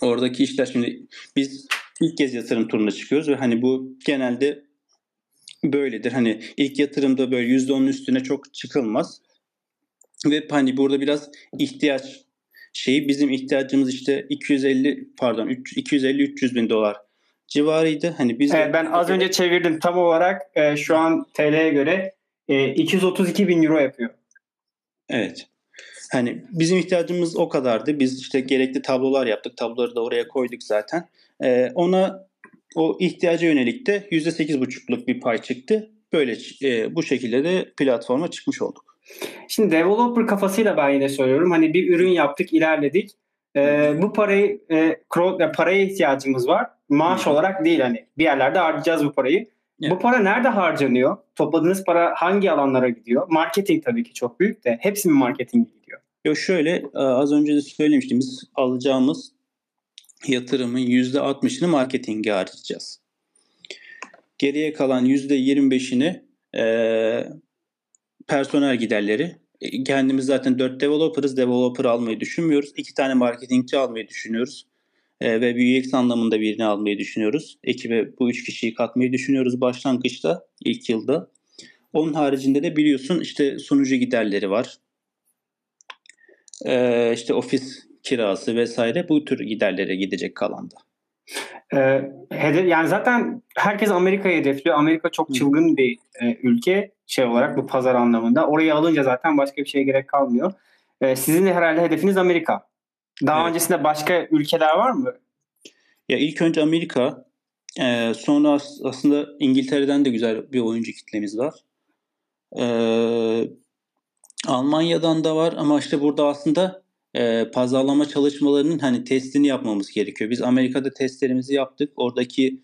oradaki işler şimdi biz ilk kez yatırım turuna çıkıyoruz ve hani bu genelde böyledir. Hani ilk yatırımda böyle %10'un üstüne çok çıkılmaz. Ve hani burada biraz ihtiyaç şeyi bizim ihtiyacımız işte 250 pardon 250-300 bin dolar civarıydı. Hani biz evet, ben az önce çevirdim tam olarak e, şu an TL'ye göre e, 232 bin euro yapıyor. Evet. Hani bizim ihtiyacımız o kadardı. Biz işte gerekli tablolar yaptık. Tabloları da oraya koyduk zaten. Ee, ona o ihtiyaca yönelik de %8,5'luk bir pay çıktı. Böyle e, bu şekilde de platforma çıkmış olduk. Şimdi developer kafasıyla ben yine söylüyorum. Hani bir ürün yaptık, ilerledik. Ee, bu parayı e, paraya ihtiyacımız var. Maaş Hı. olarak değil hani bir yerlerde harcayacağız bu parayı. Evet. Bu para nerede harcanıyor? Topladığınız para hangi alanlara gidiyor? Marketing tabii ki çok büyük de hepsi mi marketing gidiyor? Yok şöyle e, az önce de söylemiştim biz alacağımız yatırımın %60'ını marketinge harcayacağız. Geriye kalan %25'ini e, personel giderleri. E, kendimiz zaten 4 developer'ız. Developer almayı düşünmüyoruz. 2 tane marketingçi almayı düşünüyoruz. E, ve UX anlamında birini almayı düşünüyoruz. Ekibe bu 3 kişiyi katmayı düşünüyoruz başlangıçta, ilk yılda. Onun haricinde de biliyorsun işte sunucu giderleri var. E, işte ofis kirası vesaire bu tür giderlere gidecek kalanda. Ee, hedef, yani zaten herkes Amerika'yı hedefliyor. Amerika çok çılgın bir e, ülke şey olarak bu pazar anlamında. Orayı alınca zaten başka bir şeye gerek kalmıyor. Ee, sizin de herhalde hedefiniz Amerika. Daha evet. öncesinde başka ülkeler var mı? Ya ilk önce Amerika, e, sonra aslında İngiltere'den de güzel bir oyuncu kitlemiz var. E, Almanya'dan da var ama işte burada aslında e, pazarlama çalışmalarının hani testini yapmamız gerekiyor. Biz Amerika'da testlerimizi yaptık. Oradaki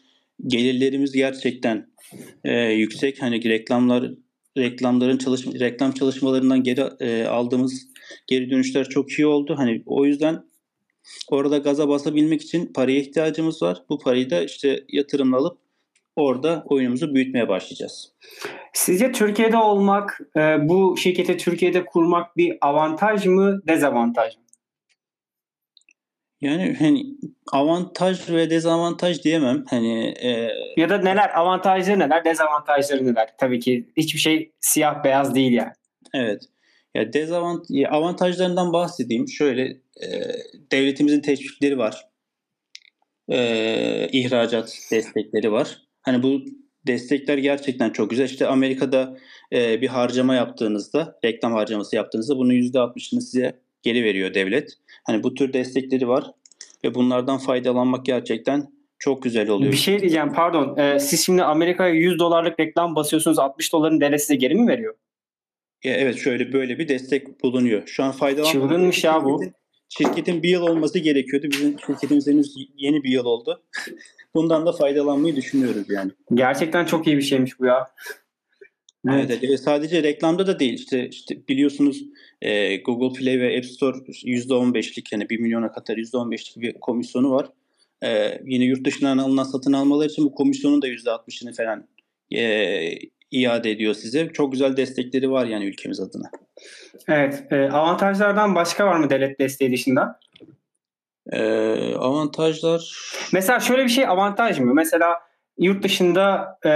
gelirlerimiz gerçekten e, yüksek. Hani reklamlar reklamların çalışma reklam çalışmalarından geri e, aldığımız geri dönüşler çok iyi oldu. Hani o yüzden orada gaza basabilmek için paraya ihtiyacımız var. Bu parayı da işte yatırımla alıp orada oyunumuzu büyütmeye başlayacağız. Sizce Türkiye'de olmak, e, bu şirketi Türkiye'de kurmak bir avantaj mı, dezavantaj mı? Yani hani avantaj ve dezavantaj diyemem. Hani e... ya da neler avantajları neler, dezavantajları neler? Tabii ki hiçbir şey siyah beyaz değil yani. Evet. Ya dezavant ya avantajlarından bahsedeyim. Şöyle e, devletimizin teşvikleri var. E, ihracat destekleri var. Hani bu destekler gerçekten çok güzel. İşte Amerika'da e, bir harcama yaptığınızda, reklam harcaması yaptığınızda bunun %60'ını size geri veriyor devlet. Hani bu tür destekleri var ve bunlardan faydalanmak gerçekten çok güzel oluyor. Bir şey diyeceğim pardon. Ee, siz şimdi Amerika'ya 100 dolarlık reklam basıyorsunuz 60 doların devlet size geri mi veriyor? Ya evet şöyle böyle bir destek bulunuyor. Şu an faydalanmak Çılgınmış ya bu. Şirketin bir yıl olması gerekiyordu. Bizim şirketimiz henüz yeni bir yıl oldu. Bundan da faydalanmayı düşünüyoruz yani. Gerçekten çok iyi bir şeymiş bu ya. Evet. evet. Sadece reklamda da değil. İşte, işte biliyorsunuz e, Google Play ve App Store %15'lik yani 1 milyona kadar %15'lik bir komisyonu var. E, yine yurt dışından alınan satın almalar için bu komisyonun da %60'ını falan e, iade ediyor size. Çok güzel destekleri var yani ülkemiz adına. Evet. E, avantajlardan başka var mı devlet desteği dışında? E, avantajlar... Mesela şöyle bir şey avantaj mı? Mesela yurt dışında e,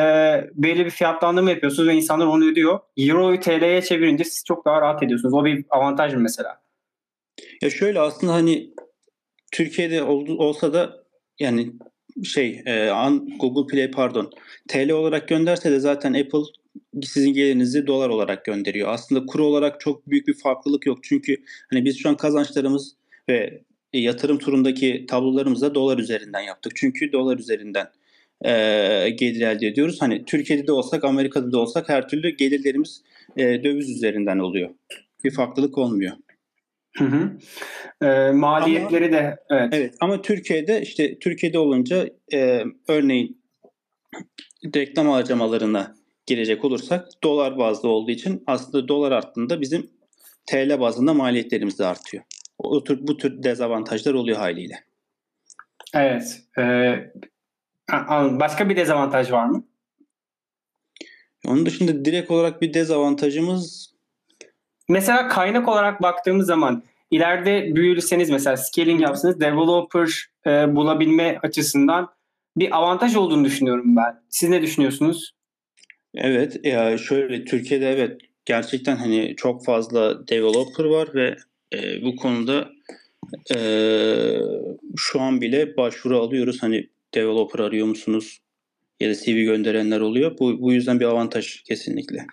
belli bir fiyatlandırma yapıyorsunuz ve insanlar onu ödüyor. Euro'yu TL'ye çevirince siz çok daha rahat ediyorsunuz. O bir avantaj mı mesela? Ya şöyle aslında hani Türkiye'de ol, olsa da yani şey e, Google Play pardon TL olarak gönderse de zaten Apple sizin gelirinizi dolar olarak gönderiyor. Aslında kuru olarak çok büyük bir farklılık yok. Çünkü hani biz şu an kazançlarımız ve yatırım turundaki tablolarımızı da dolar üzerinden yaptık. Çünkü dolar üzerinden e, gelir elde ediyoruz. Hani Türkiye'de de olsak, Amerika'da da olsak her türlü gelirlerimiz e, döviz üzerinden oluyor. Bir farklılık olmuyor. Hı hı. E, maliyetleri ama, de evet. Evet ama Türkiye'de işte Türkiye'de olunca e, örneğin reklam harcamalarına girecek olursak dolar bazlı olduğu için aslında dolar arttığında bizim TL bazında maliyetlerimiz de artıyor. O tür, bu tür dezavantajlar oluyor haliyle. Evet. Başka bir dezavantaj var mı? Onun dışında direkt olarak bir dezavantajımız Mesela kaynak olarak baktığımız zaman ileride büyürseniz mesela scaling yapsanız developer e, bulabilme açısından bir avantaj olduğunu düşünüyorum ben. Siz ne düşünüyorsunuz? Evet ya şöyle Türkiye'de evet gerçekten hani çok fazla developer var ve e, bu konuda e, şu an bile başvuru alıyoruz. Hani developer arıyor musunuz? Ya da CV gönderenler oluyor. Bu, bu yüzden bir avantaj kesinlikle.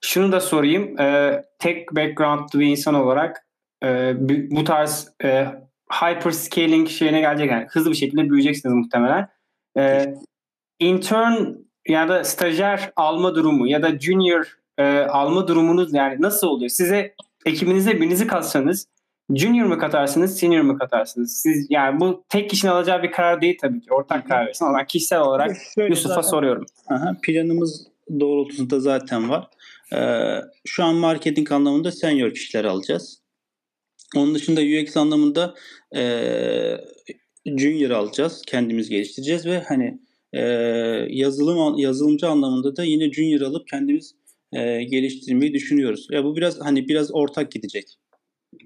Şunu da sorayım. E, tek backgroundlı bir insan olarak e, bu tarz e, hyper scaling şeyine gelecek. Yani hızlı bir şekilde büyüyeceksiniz muhtemelen. E, intern ya da stajyer alma durumu ya da junior e, alma durumunuz yani nasıl oluyor? Size ekibinize birinizi katsanız junior mu katarsınız, senior mu katarsınız? Siz yani bu tek kişinin alacağı bir karar değil tabii ki. Ortak karar versin. Ama kişisel olarak Yusuf'a soruyorum. Aha, planımız doğrultusunda zaten var. Ee, şu an marketing anlamında senior kişiler alacağız. Onun dışında UX anlamında e, junior alacağız. Kendimiz geliştireceğiz ve hani e, yazılım yazılımcı anlamında da yine junior alıp kendimiz e, geliştirmeyi düşünüyoruz. Ya bu biraz hani biraz ortak gidecek.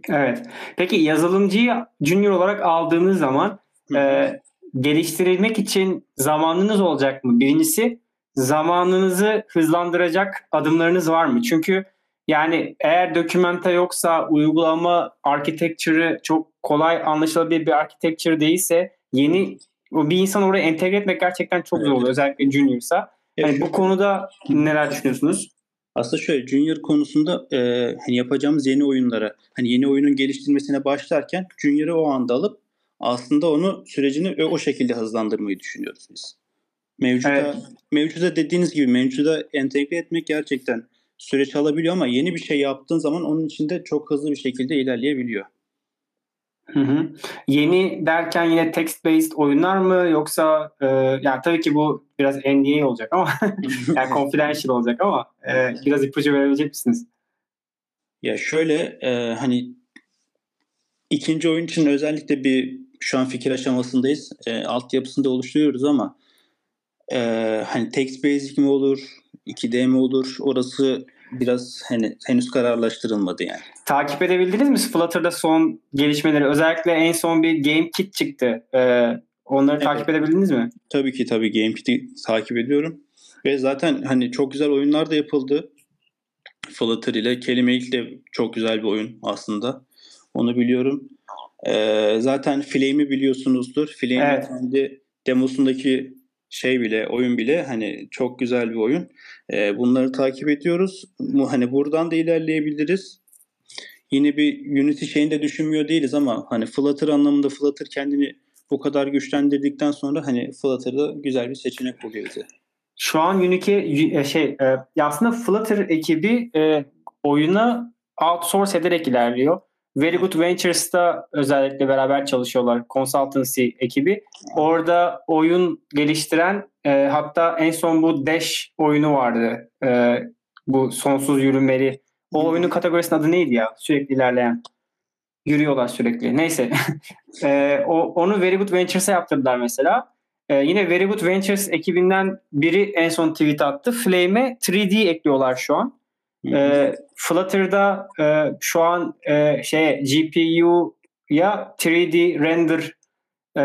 Evet. Peki yazılımcıyı junior olarak aldığınız zaman e, geliştirilmek için zamanınız olacak mı? Birincisi zamanınızı hızlandıracak adımlarınız var mı? Çünkü yani eğer dokümenta yoksa uygulama architecture'ı çok kolay anlaşılabilir bir architecture değilse yeni bir insan oraya entegre etmek gerçekten çok zor oluyor. Özellikle juniorsa. Yani bu konuda neler düşünüyorsunuz? Aslında şöyle Junior konusunda e, hani yapacağımız yeni oyunlara hani yeni oyunun geliştirmesine başlarken Junior'ı o anda alıp aslında onu sürecini o şekilde hızlandırmayı düşünüyoruz biz. Mevcuda, evet. mevcuda dediğiniz gibi mevcuda entegre etmek gerçekten süreç alabiliyor ama yeni bir şey yaptığın zaman onun içinde çok hızlı bir şekilde ilerleyebiliyor. Hı hı. Yeni derken yine text based oyunlar mı yoksa e, yani tabii ki bu biraz NDA olacak ama yani confidential olacak ama e, biraz ipucu verebilecek misiniz? Ya şöyle e, hani ikinci oyun için özellikle bir şu an fikir aşamasındayız. E, altyapısını da oluşturuyoruz ama e, hani text basic mi olur, 2D mi olur orası biraz hani henüz kararlaştırılmadı yani. Takip edebildiniz mi Flutter'da son gelişmeleri? Özellikle en son bir Game Kit çıktı. Ee, onları evet. takip edebildiniz mi? Tabii ki tabii Game Kit'i takip ediyorum. Ve zaten hani çok güzel oyunlar da yapıldı. Flutter ile Kelime ilk de çok güzel bir oyun aslında. Onu biliyorum. Ee, zaten Flame'i biliyorsunuzdur. Flame'in evet. kendi demosundaki şey bile oyun bile hani çok güzel bir oyun. E, bunları takip ediyoruz. Hani buradan da ilerleyebiliriz. Yine bir Unity şeyini de düşünmüyor değiliz ama hani Flutter anlamında Flutter kendini bu kadar güçlendirdikten sonra hani Flutter'da güzel bir seçenek oluyor bize. Şu an Unity e, şey e, aslında Flutter ekibi e, oyuna outsource ederek ilerliyor. Very Good Ventures'ta özellikle beraber çalışıyorlar. Consultancy ekibi. Orada oyun geliştiren e, hatta en son bu Dash oyunu vardı. E, bu sonsuz yürümeli. O oyunun kategorisinin adı neydi ya? Sürekli ilerleyen. Yürüyorlar sürekli. Neyse. e, o, onu Very Good Ventures'a yaptırdılar mesela. E, yine Very Good Ventures ekibinden biri en son tweet attı. Flame'e 3D ekliyorlar şu an. E, Flutter'da e, şu an e, şey GPU'ya 3D render e,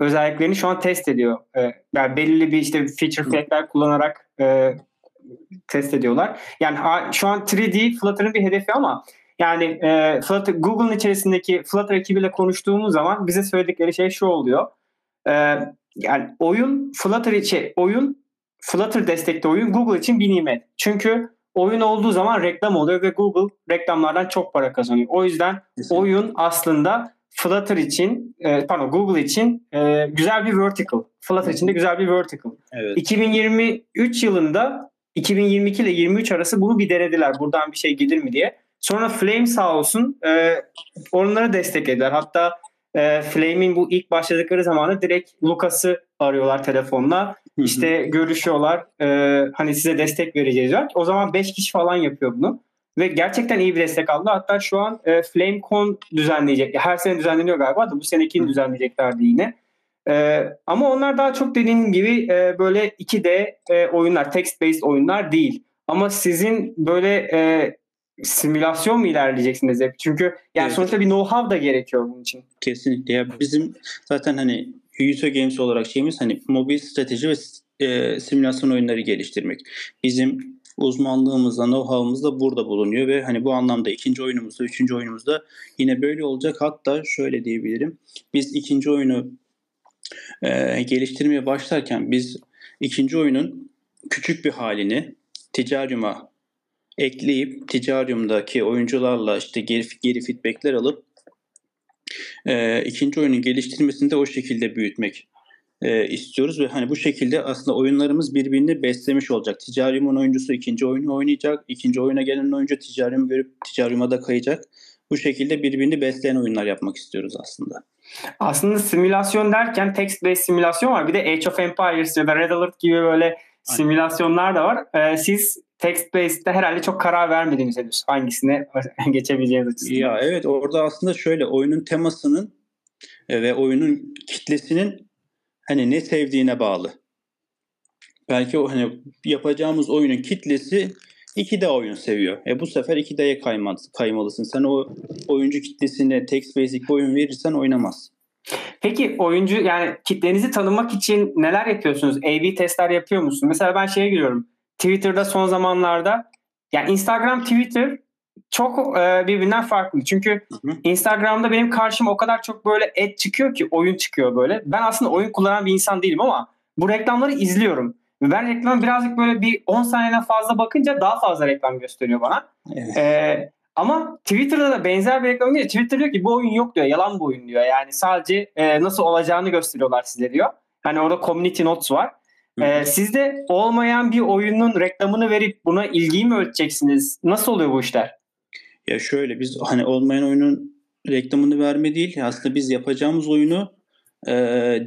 özelliklerini şu an test ediyor. E, yani belli bir işte feature flag'ler kullanarak e, test ediyorlar. Yani şu an 3D Flutter'ın bir hedefi ama yani e, Flutter, Google'ın içerisindeki Flutter ekibiyle konuştuğumuz zaman bize söyledikleri şey şu oluyor. E, yani oyun Flutter için oyun Flutter destekli oyun Google için bir nimet. Çünkü oyun olduğu zaman reklam oluyor ve Google reklamlardan çok para kazanıyor. O yüzden oyun aslında Flutter için, e, pardon Google için e, güzel bir vertical. Flutter için de güzel bir vertical. Evet. 2023 yılında 2022 ile 23 arası bunu bir denediler. Buradan bir şey gelir mi diye. Sonra Flame sağ olsun e, onları desteklediler. Hatta e, Flame'in bu ilk başladıkları zamanı direkt Lucas'ı arıyorlar telefonla. İşte görüşüyorlar. E, hani size destek vereceğiz diyor. O zaman 5 kişi falan yapıyor bunu. Ve gerçekten iyi bir destek aldı. Hatta şu an e, FlameCon düzenleyecek. Her sene düzenleniyor galiba da bu senekini düzenleyeceklerdi yine. E, ama onlar daha çok dediğim gibi e, böyle 2D e, oyunlar, text-based oyunlar değil. Ama sizin böyle e, simülasyon mu ilerleyeceksiniz hep? Çünkü yani Evet. sonuçta bir know-how da gerekiyor bunun için. Kesinlikle. Ya bizim zaten hani Yuto Games olarak şeyimiz hani mobil strateji ve e, simülasyon oyunları geliştirmek. Bizim uzmanlığımızda, know-how'ımız da burada bulunuyor ve hani bu anlamda ikinci oyunumuzda, üçüncü oyunumuzda yine böyle olacak. Hatta şöyle diyebilirim. Biz ikinci oyunu e, geliştirmeye başlarken biz ikinci oyunun küçük bir halini Ticarium'a ekleyip Ticarium'daki oyuncularla işte geri, geri feedbackler alıp e, ikinci oyunun geliştirmesini de o şekilde büyütmek e, istiyoruz ve hani bu şekilde aslında oyunlarımız birbirini beslemiş olacak. Ticarium'un oyuncusu ikinci oyunu oynayacak, ikinci oyuna gelen oyuncu Ticarium'u görüp Ticarium'a da kayacak. Bu şekilde birbirini besleyen oyunlar yapmak istiyoruz aslında. Aslında simülasyon derken text-based simülasyon var. Bir de Age of Empires ya da Red Alert gibi böyle simülasyonlar da var. Ee, siz text-based'de herhalde çok karar vermediniz henüz. Hangisine geçebileceğiniz açısından. Ya evet orada aslında şöyle oyunun temasının e, ve oyunun kitlesinin hani ne sevdiğine bağlı. Belki o hani yapacağımız oyunun kitlesi 2D oyun seviyor. E bu sefer 2D'ye kaymalısın, kaymalısın. Sen o oyuncu kitlesine text basic bir oyun verirsen oynamaz. Peki oyuncu yani kitlenizi tanımak için neler yapıyorsunuz? A-B testler yapıyor musunuz? Mesela ben şeye giriyorum. Twitter'da son zamanlarda yani Instagram, Twitter çok e, birbirinden farklı. Çünkü Hı hı. Instagram'da benim karşıma o kadar çok böyle ad çıkıyor ki oyun çıkıyor böyle. Ben aslında oyun kullanan bir insan değilim ama bu reklamları izliyorum. Ben reklam birazcık böyle bir 10 saniyeden fazla bakınca daha fazla reklam gösteriyor bana. Evet. Ee, ama Twitter'da da benzer bir reklam geliyor. Twitter diyor ki bu oyun yok diyor. Yalan bu oyun diyor. Yani sadece e, nasıl olacağını gösteriyorlar size diyor. Hani orada community notes var. Ee, siz de olmayan bir oyunun reklamını verip buna ilgiyi mi ölçeceksiniz? Nasıl oluyor bu işler? Ya şöyle biz hani olmayan oyunun reklamını verme değil aslında biz yapacağımız oyunu e,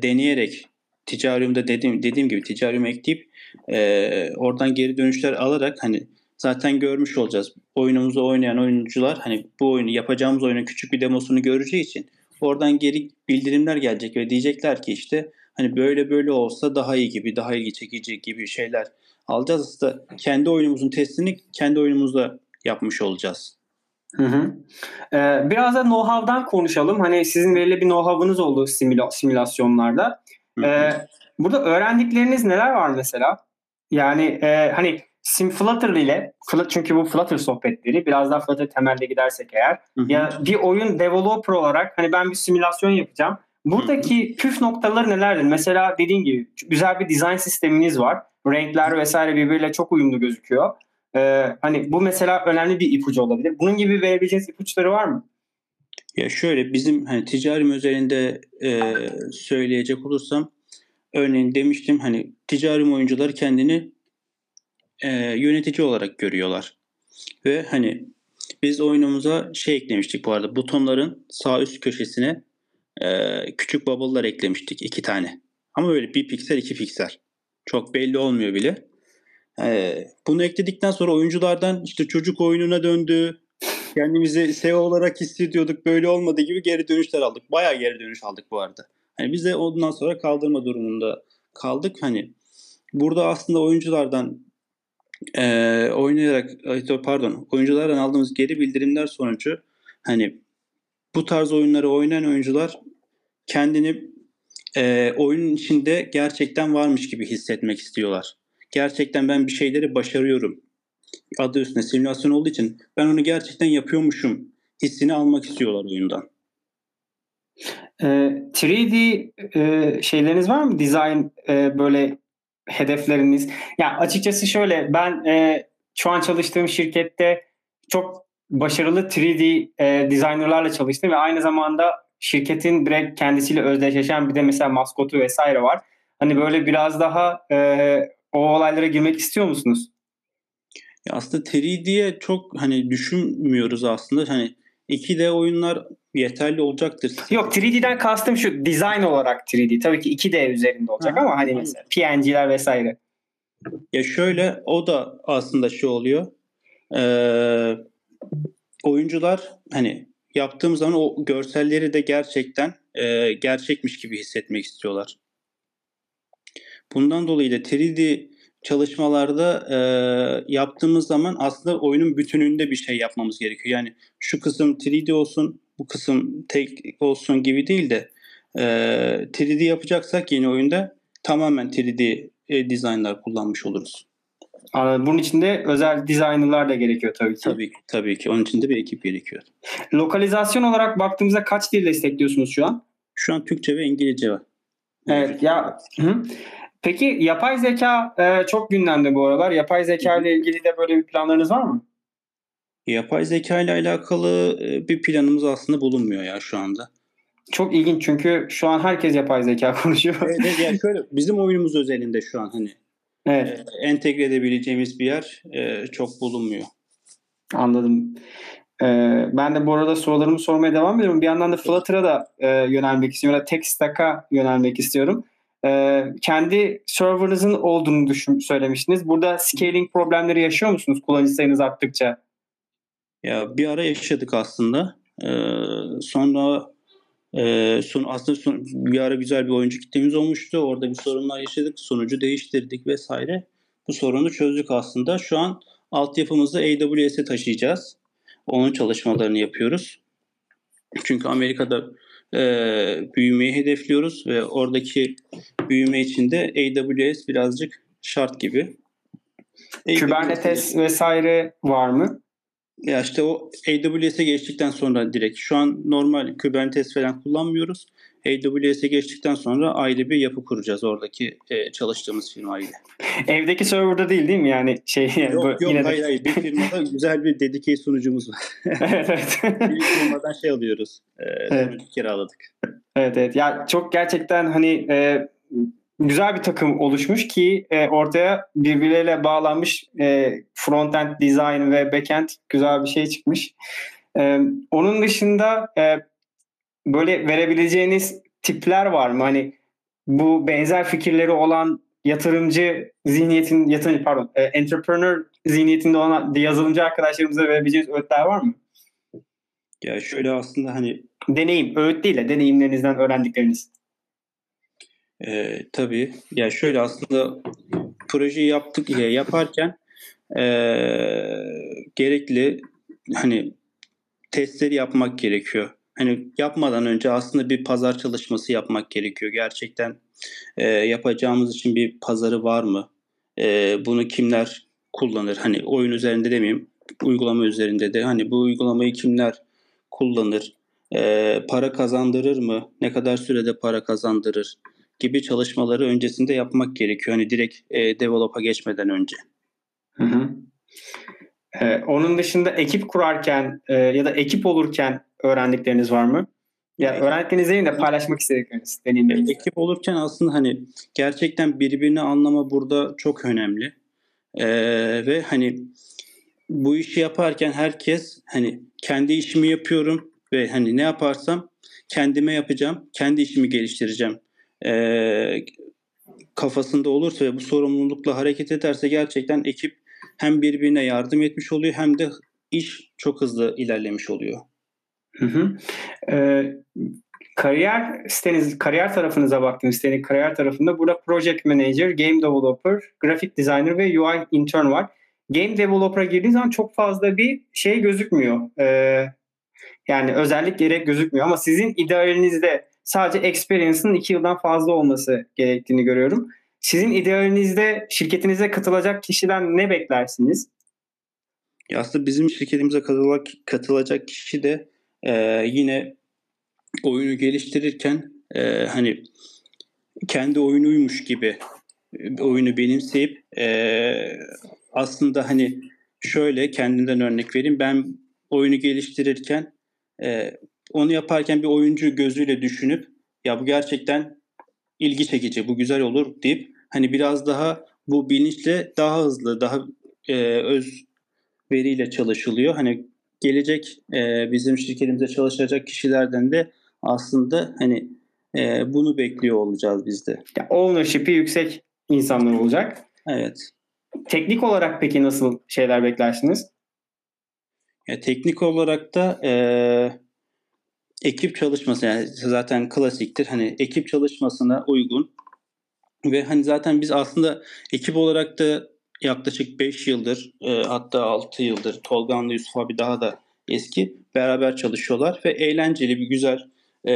deneyerek ticariumda dediğim dediğim gibi ticarium ekleyip e, oradan geri dönüşler alarak hani zaten görmüş olacağız. Oyunumuzu oynayan oyuncular hani bu oyunu yapacağımız oyunun küçük bir demosunu göreceği için oradan geri bildirimler gelecek ve diyecekler ki işte hani böyle böyle olsa daha iyi gibi daha ilgi çekici gibi şeyler alacağız. Aslında kendi oyunumuzun testini kendi oyunumuzda yapmış olacağız. Hı hı. Ee, biraz da know-how'dan konuşalım. Hani sizin belli bir know-how'ınız oldu simüla- simülasyonlarda. Hı hı. Ee, burada öğrendikleriniz neler var mesela? Yani e, hani Sim Flutter ile çünkü bu Flutter sohbetleri biraz daha Flutter temelde gidersek eğer Hı hı. ya bir oyun developer olarak hani ben bir simülasyon yapacağım. Buradaki püf noktaları nelerdir? Mesela dediğin gibi güzel bir design sisteminiz var. Renkler vesaire birbiriyle çok uyumlu gözüküyor. Ee, hani bu mesela önemli bir ipucu olabilir. Bunun gibi verebileceğiniz ipuçları var mı? Ya şöyle bizim hani ticarim özelinde e, söyleyecek olursam örneğin demiştim hani ticarim oyuncular kendini e, yönetici olarak görüyorlar. Ve hani biz oyunumuza şey eklemiştik bu arada butonların sağ üst köşesine e, küçük bubble'lar eklemiştik iki tane. Ama böyle bir piksel iki piksel. Çok belli olmuyor bile. E, bunu ekledikten sonra oyunculardan işte çocuk oyununa döndü, kendimizi SEO olarak hissediyorduk böyle olmadı gibi geri dönüşler aldık. Bayağı geri dönüş aldık bu arada. Hani biz de ondan sonra kaldırma durumunda kaldık. Hani burada aslında oyunculardan e, oynayarak ay, pardon oyunculardan aldığımız geri bildirimler sonucu hani bu tarz oyunları oynayan oyuncular kendini e, oyunun içinde gerçekten varmış gibi hissetmek istiyorlar. Gerçekten ben bir şeyleri başarıyorum adı üstünde simülasyon olduğu için ben onu gerçekten yapıyormuşum hissini almak istiyorlar oyundan. Ee, 3D e, şeyleriniz var mı? Design e, böyle hedefleriniz? Ya açıkçası şöyle ben e, şu an çalıştığım şirkette çok başarılı 3D e, designerlarla çalıştım ve aynı zamanda şirketin direkt kendisiyle özdeşleşen bir de mesela maskotu vesaire var. Hani böyle biraz daha e, o olaylara girmek istiyor musunuz? Ya aslında 3D'ye çok hani düşünmüyoruz aslında. Hani 2D oyunlar yeterli olacaktır. Yok 3D'den kastım şu design olarak 3D. Tabii ki 2D üzerinde olacak ha, ama hani mesela PNG'ler vesaire. Ya şöyle o da aslında şey oluyor. Ee, oyuncular hani yaptığım zaman o görselleri de gerçekten e, gerçekmiş gibi hissetmek istiyorlar. Bundan dolayı da 3D çalışmalarda e, yaptığımız zaman aslında oyunun bütününde bir şey yapmamız gerekiyor. Yani şu kısım 3D olsun, bu kısım tek olsun gibi değil de e, 3D yapacaksak yeni oyunda tamamen 3D e, dizaynlar kullanmış oluruz. Anladım. Bunun için de özel designerlar da gerekiyor tabii ki. Tabii, tabii ki. Onun için de bir ekip gerekiyor. Lokalizasyon olarak baktığımızda kaç dil destekliyorsunuz şu an? Şu an Türkçe ve İngilizce var. Evet ya hı. Peki yapay zeka e, çok gündemde bu aralar. Yapay zeka ile ilgili de böyle bir planlarınız var mı? Yapay zeka ile alakalı e, bir planımız aslında bulunmuyor ya şu anda. Çok ilginç çünkü şu an herkes yapay zeka konuşuyor. Evet, yani şöyle bizim oyunumuz özelinde şu an hani evet. e, entegre edebileceğimiz bir yer e, çok bulunmuyor. Anladım. Ee, ben de bu arada sorularımı sormaya devam ediyorum. Bir yandan da Flutter'a da e, yönelmek istiyorum. Ya da Tech Stack'a yönelmek istiyorum. Ee, kendi server'ınızın olduğunu düşün, söylemiştiniz. Burada scaling problemleri yaşıyor musunuz kullanıcı sayınız arttıkça? Ya bir ara yaşadık aslında. Ee, sonra e, son, aslında son, bir ara güzel bir oyuncu kitlemiz olmuştu. Orada bir sorunlar yaşadık. Sonucu değiştirdik vesaire. Bu sorunu çözdük aslında. Şu an altyapımızı AWS'e taşıyacağız. Onun çalışmalarını yapıyoruz. Çünkü Amerika'da e, büyümeyi hedefliyoruz ve oradaki büyüme için de AWS birazcık şart gibi. Kubernetes vesaire var mı? Ya işte o AWS'e geçtikten sonra direkt şu an normal Kubernetes falan kullanmıyoruz. AWS'e geçtikten sonra ayrı bir yapı kuracağız oradaki e, çalıştığımız firmayla. Evdeki serverda değil değil mi yani şey yani yok, bu, yok yine hayır de... hayır bir firmada güzel bir dedikey sunucumuz var. evet evet. bir firmadan şey alıyoruz. E, evet. kiraladık. Evet evet. Ya çok gerçekten hani e, güzel bir takım oluşmuş ki e, ortaya birbirleriyle bağlanmış e, frontend design ve backend güzel bir şey çıkmış. E, onun dışında e, böyle verebileceğiniz tipler var mı? Hani bu benzer fikirleri olan yatırımcı zihniyetin yatırımcı pardon e, entrepreneur zihniyetinde olan yazılımcı arkadaşlarımıza verebileceğiniz öğütler var mı? Ya şöyle aslında hani deneyim, öğüt değil de deneyimlerinizden öğrendikleriniz. E, tabii. Ya şöyle aslında projeyi yaptık ya yaparken e, gerekli hani testleri yapmak gerekiyor. Hani yapmadan önce aslında bir pazar çalışması yapmak gerekiyor. Gerçekten e, yapacağımız için bir pazarı var mı? E, bunu kimler kullanır? Hani oyun üzerinde demeyeyim, uygulama üzerinde de hani bu uygulamayı kimler kullanır? E, para kazandırır mı? Ne kadar sürede para kazandırır? Gibi çalışmaları öncesinde yapmak gerekiyor. Hani direkt e, develop'a geçmeden önce. Hı hı. Ee, onun dışında ekip kurarken e, ya da ekip olurken öğrendikleriniz var mı? Ya yani öğrendikleriniz değil de paylaşmak istedikleriniz, deneyimleriniz. Ekip olurken aslında hani gerçekten birbirini anlama burada çok önemli. Ee, ve hani bu işi yaparken herkes hani kendi işimi yapıyorum ve hani ne yaparsam kendime yapacağım, kendi işimi geliştireceğim e, kafasında olursa ve bu sorumlulukla hareket ederse gerçekten ekip hem birbirine yardım etmiş oluyor hem de iş çok hızlı ilerlemiş oluyor. Hı hı. Ee, kariyer siteniz, kariyer tarafınıza baktığınız sitenin kariyer tarafında burada Project Manager, Game Developer, Graphic Designer ve UI Intern var. Game Developer'a girdiğiniz zaman çok fazla bir şey gözükmüyor. Ee, yani özellik gerek gözükmüyor ama sizin idealinizde sadece experience'ın iki yıldan fazla olması gerektiğini görüyorum. Sizin idealinizde şirketinize katılacak kişiden ne beklersiniz? Ya aslında bizim şirketimize katılacak, katılacak kişi de e, yine oyunu geliştirirken e, hani kendi oyunuymuş gibi e, oyunu benimseyip e, aslında hani şöyle kendinden örnek vereyim ben oyunu geliştirirken e, onu yaparken bir oyuncu gözüyle düşünüp ya bu gerçekten ilgi çekici, bu güzel olur deyip hani biraz daha bu bilinçle daha hızlı, daha e, öz veriyle çalışılıyor. Hani gelecek e, bizim şirketimize çalışacak kişilerden de aslında hani e, bunu bekliyor olacağız biz de. Ya, ownership'i yüksek insanlar olacak. Evet. Teknik olarak peki nasıl şeyler beklersiniz? Ya, teknik olarak da e, ekip çalışması yani zaten klasiktir. Hani ekip çalışmasına uygun ve hani zaten biz aslında ekip olarak da yaklaşık 5 yıldır e, hatta 6 yıldır Tolgan'la Yusuf abi daha da eski beraber çalışıyorlar ve eğlenceli bir güzel e,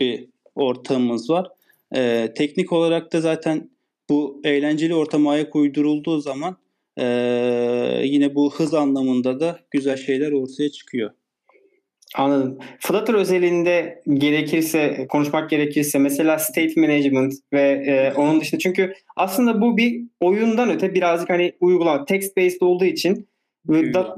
bir ortamımız var. E, teknik olarak da zaten bu eğlenceli ortama ayak uydurulduğu zaman e, yine bu hız anlamında da güzel şeyler ortaya çıkıyor. Anladım. Flutter özelinde gerekirse, konuşmak gerekirse mesela state management ve e, onun dışında çünkü aslında bu bir oyundan öte birazcık hani uygulama text based olduğu için da,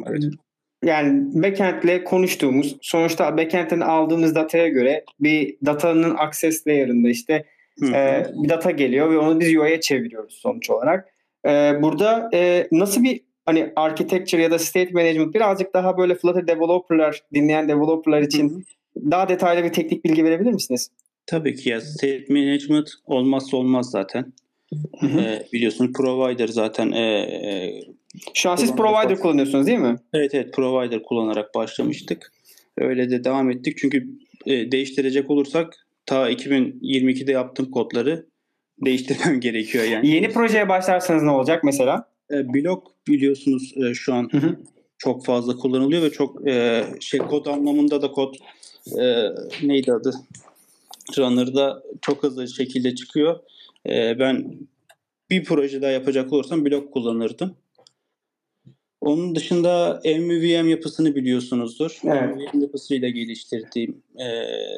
yani backend'le konuştuğumuz sonuçta backend'ten aldığımız dataya göre bir datanın access layer'ında işte e, bir data geliyor ve onu biz UI'ye çeviriyoruz sonuç olarak. E, burada e, nasıl bir hani architecture ya da state management birazcık daha böyle Flutter developerlar, dinleyen developerlar için Hı-hı. daha detaylı bir teknik bilgi verebilir misiniz? Tabii ki ya state management olmazsa olmaz zaten. Ee, biliyorsunuz provider zaten e, e, şu an siz provider baş... kullanıyorsunuz değil mi? Evet evet provider kullanarak başlamıştık. Öyle de devam ettik. Çünkü e, değiştirecek olursak ta 2022'de yaptığım kodları değiştirmem gerekiyor yani. Yeni projeye başlarsanız ne olacak mesela? E, blok biliyorsunuz e, şu an hı hı. çok fazla kullanılıyor ve çok e, şey kod anlamında da kod e, neydi adı? Runner'da çok hızlı şekilde çıkıyor. E, ben bir proje daha yapacak olursam blok kullanırdım. Onun dışında MVVM yapısını biliyorsunuzdur. Evet. MVVM yapısıyla geliştirdiğim e,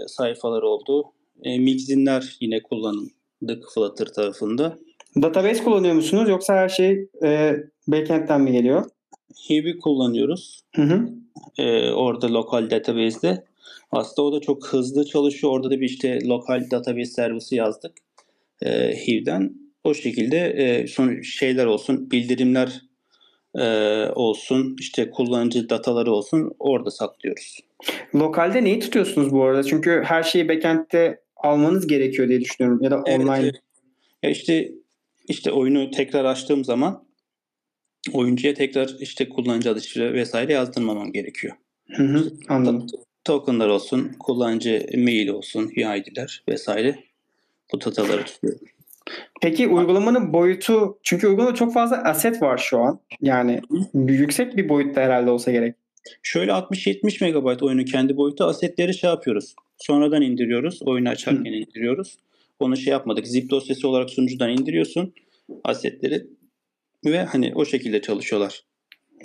sayfalar oldu. E, Mixinler yine kullanıldık Flutter tarafında. Database kullanıyor musunuz yoksa her şey e, backend'den mi geliyor? Hive'i kullanıyoruz. Hı hı. E, orada lokal database'de. Aslında o da çok hızlı çalışıyor. Orada da bir işte lokal database servisi yazdık. E, Hive'den. O şekilde e, son şeyler olsun, bildirimler e, olsun, işte kullanıcı dataları olsun orada saklıyoruz. Lokalde neyi tutuyorsunuz bu arada? Çünkü her şeyi backend'de almanız gerekiyor diye düşünüyorum ya da online. Evet, ya işte işte oyunu tekrar açtığım zaman oyuncuya tekrar işte kullanıcı adı şifre vesaire yazdırmamam gerekiyor. Hı hı, anladım. Tokenlar olsun, kullanıcı mail olsun, UID'ler vesaire bu dataları tutuyorum. Peki uygulamanın boyutu çünkü uygulamada çok fazla asset var şu an. Yani yüksek bir boyutta herhalde olsa gerek. Şöyle 60-70 MB oyunun kendi boyutu asetleri şey yapıyoruz. Sonradan indiriyoruz. Oyunu açarken Hı. indiriyoruz. Onu şey yapmadık. Zip dosyası olarak sunucudan indiriyorsun asetleri ve hani o şekilde çalışıyorlar.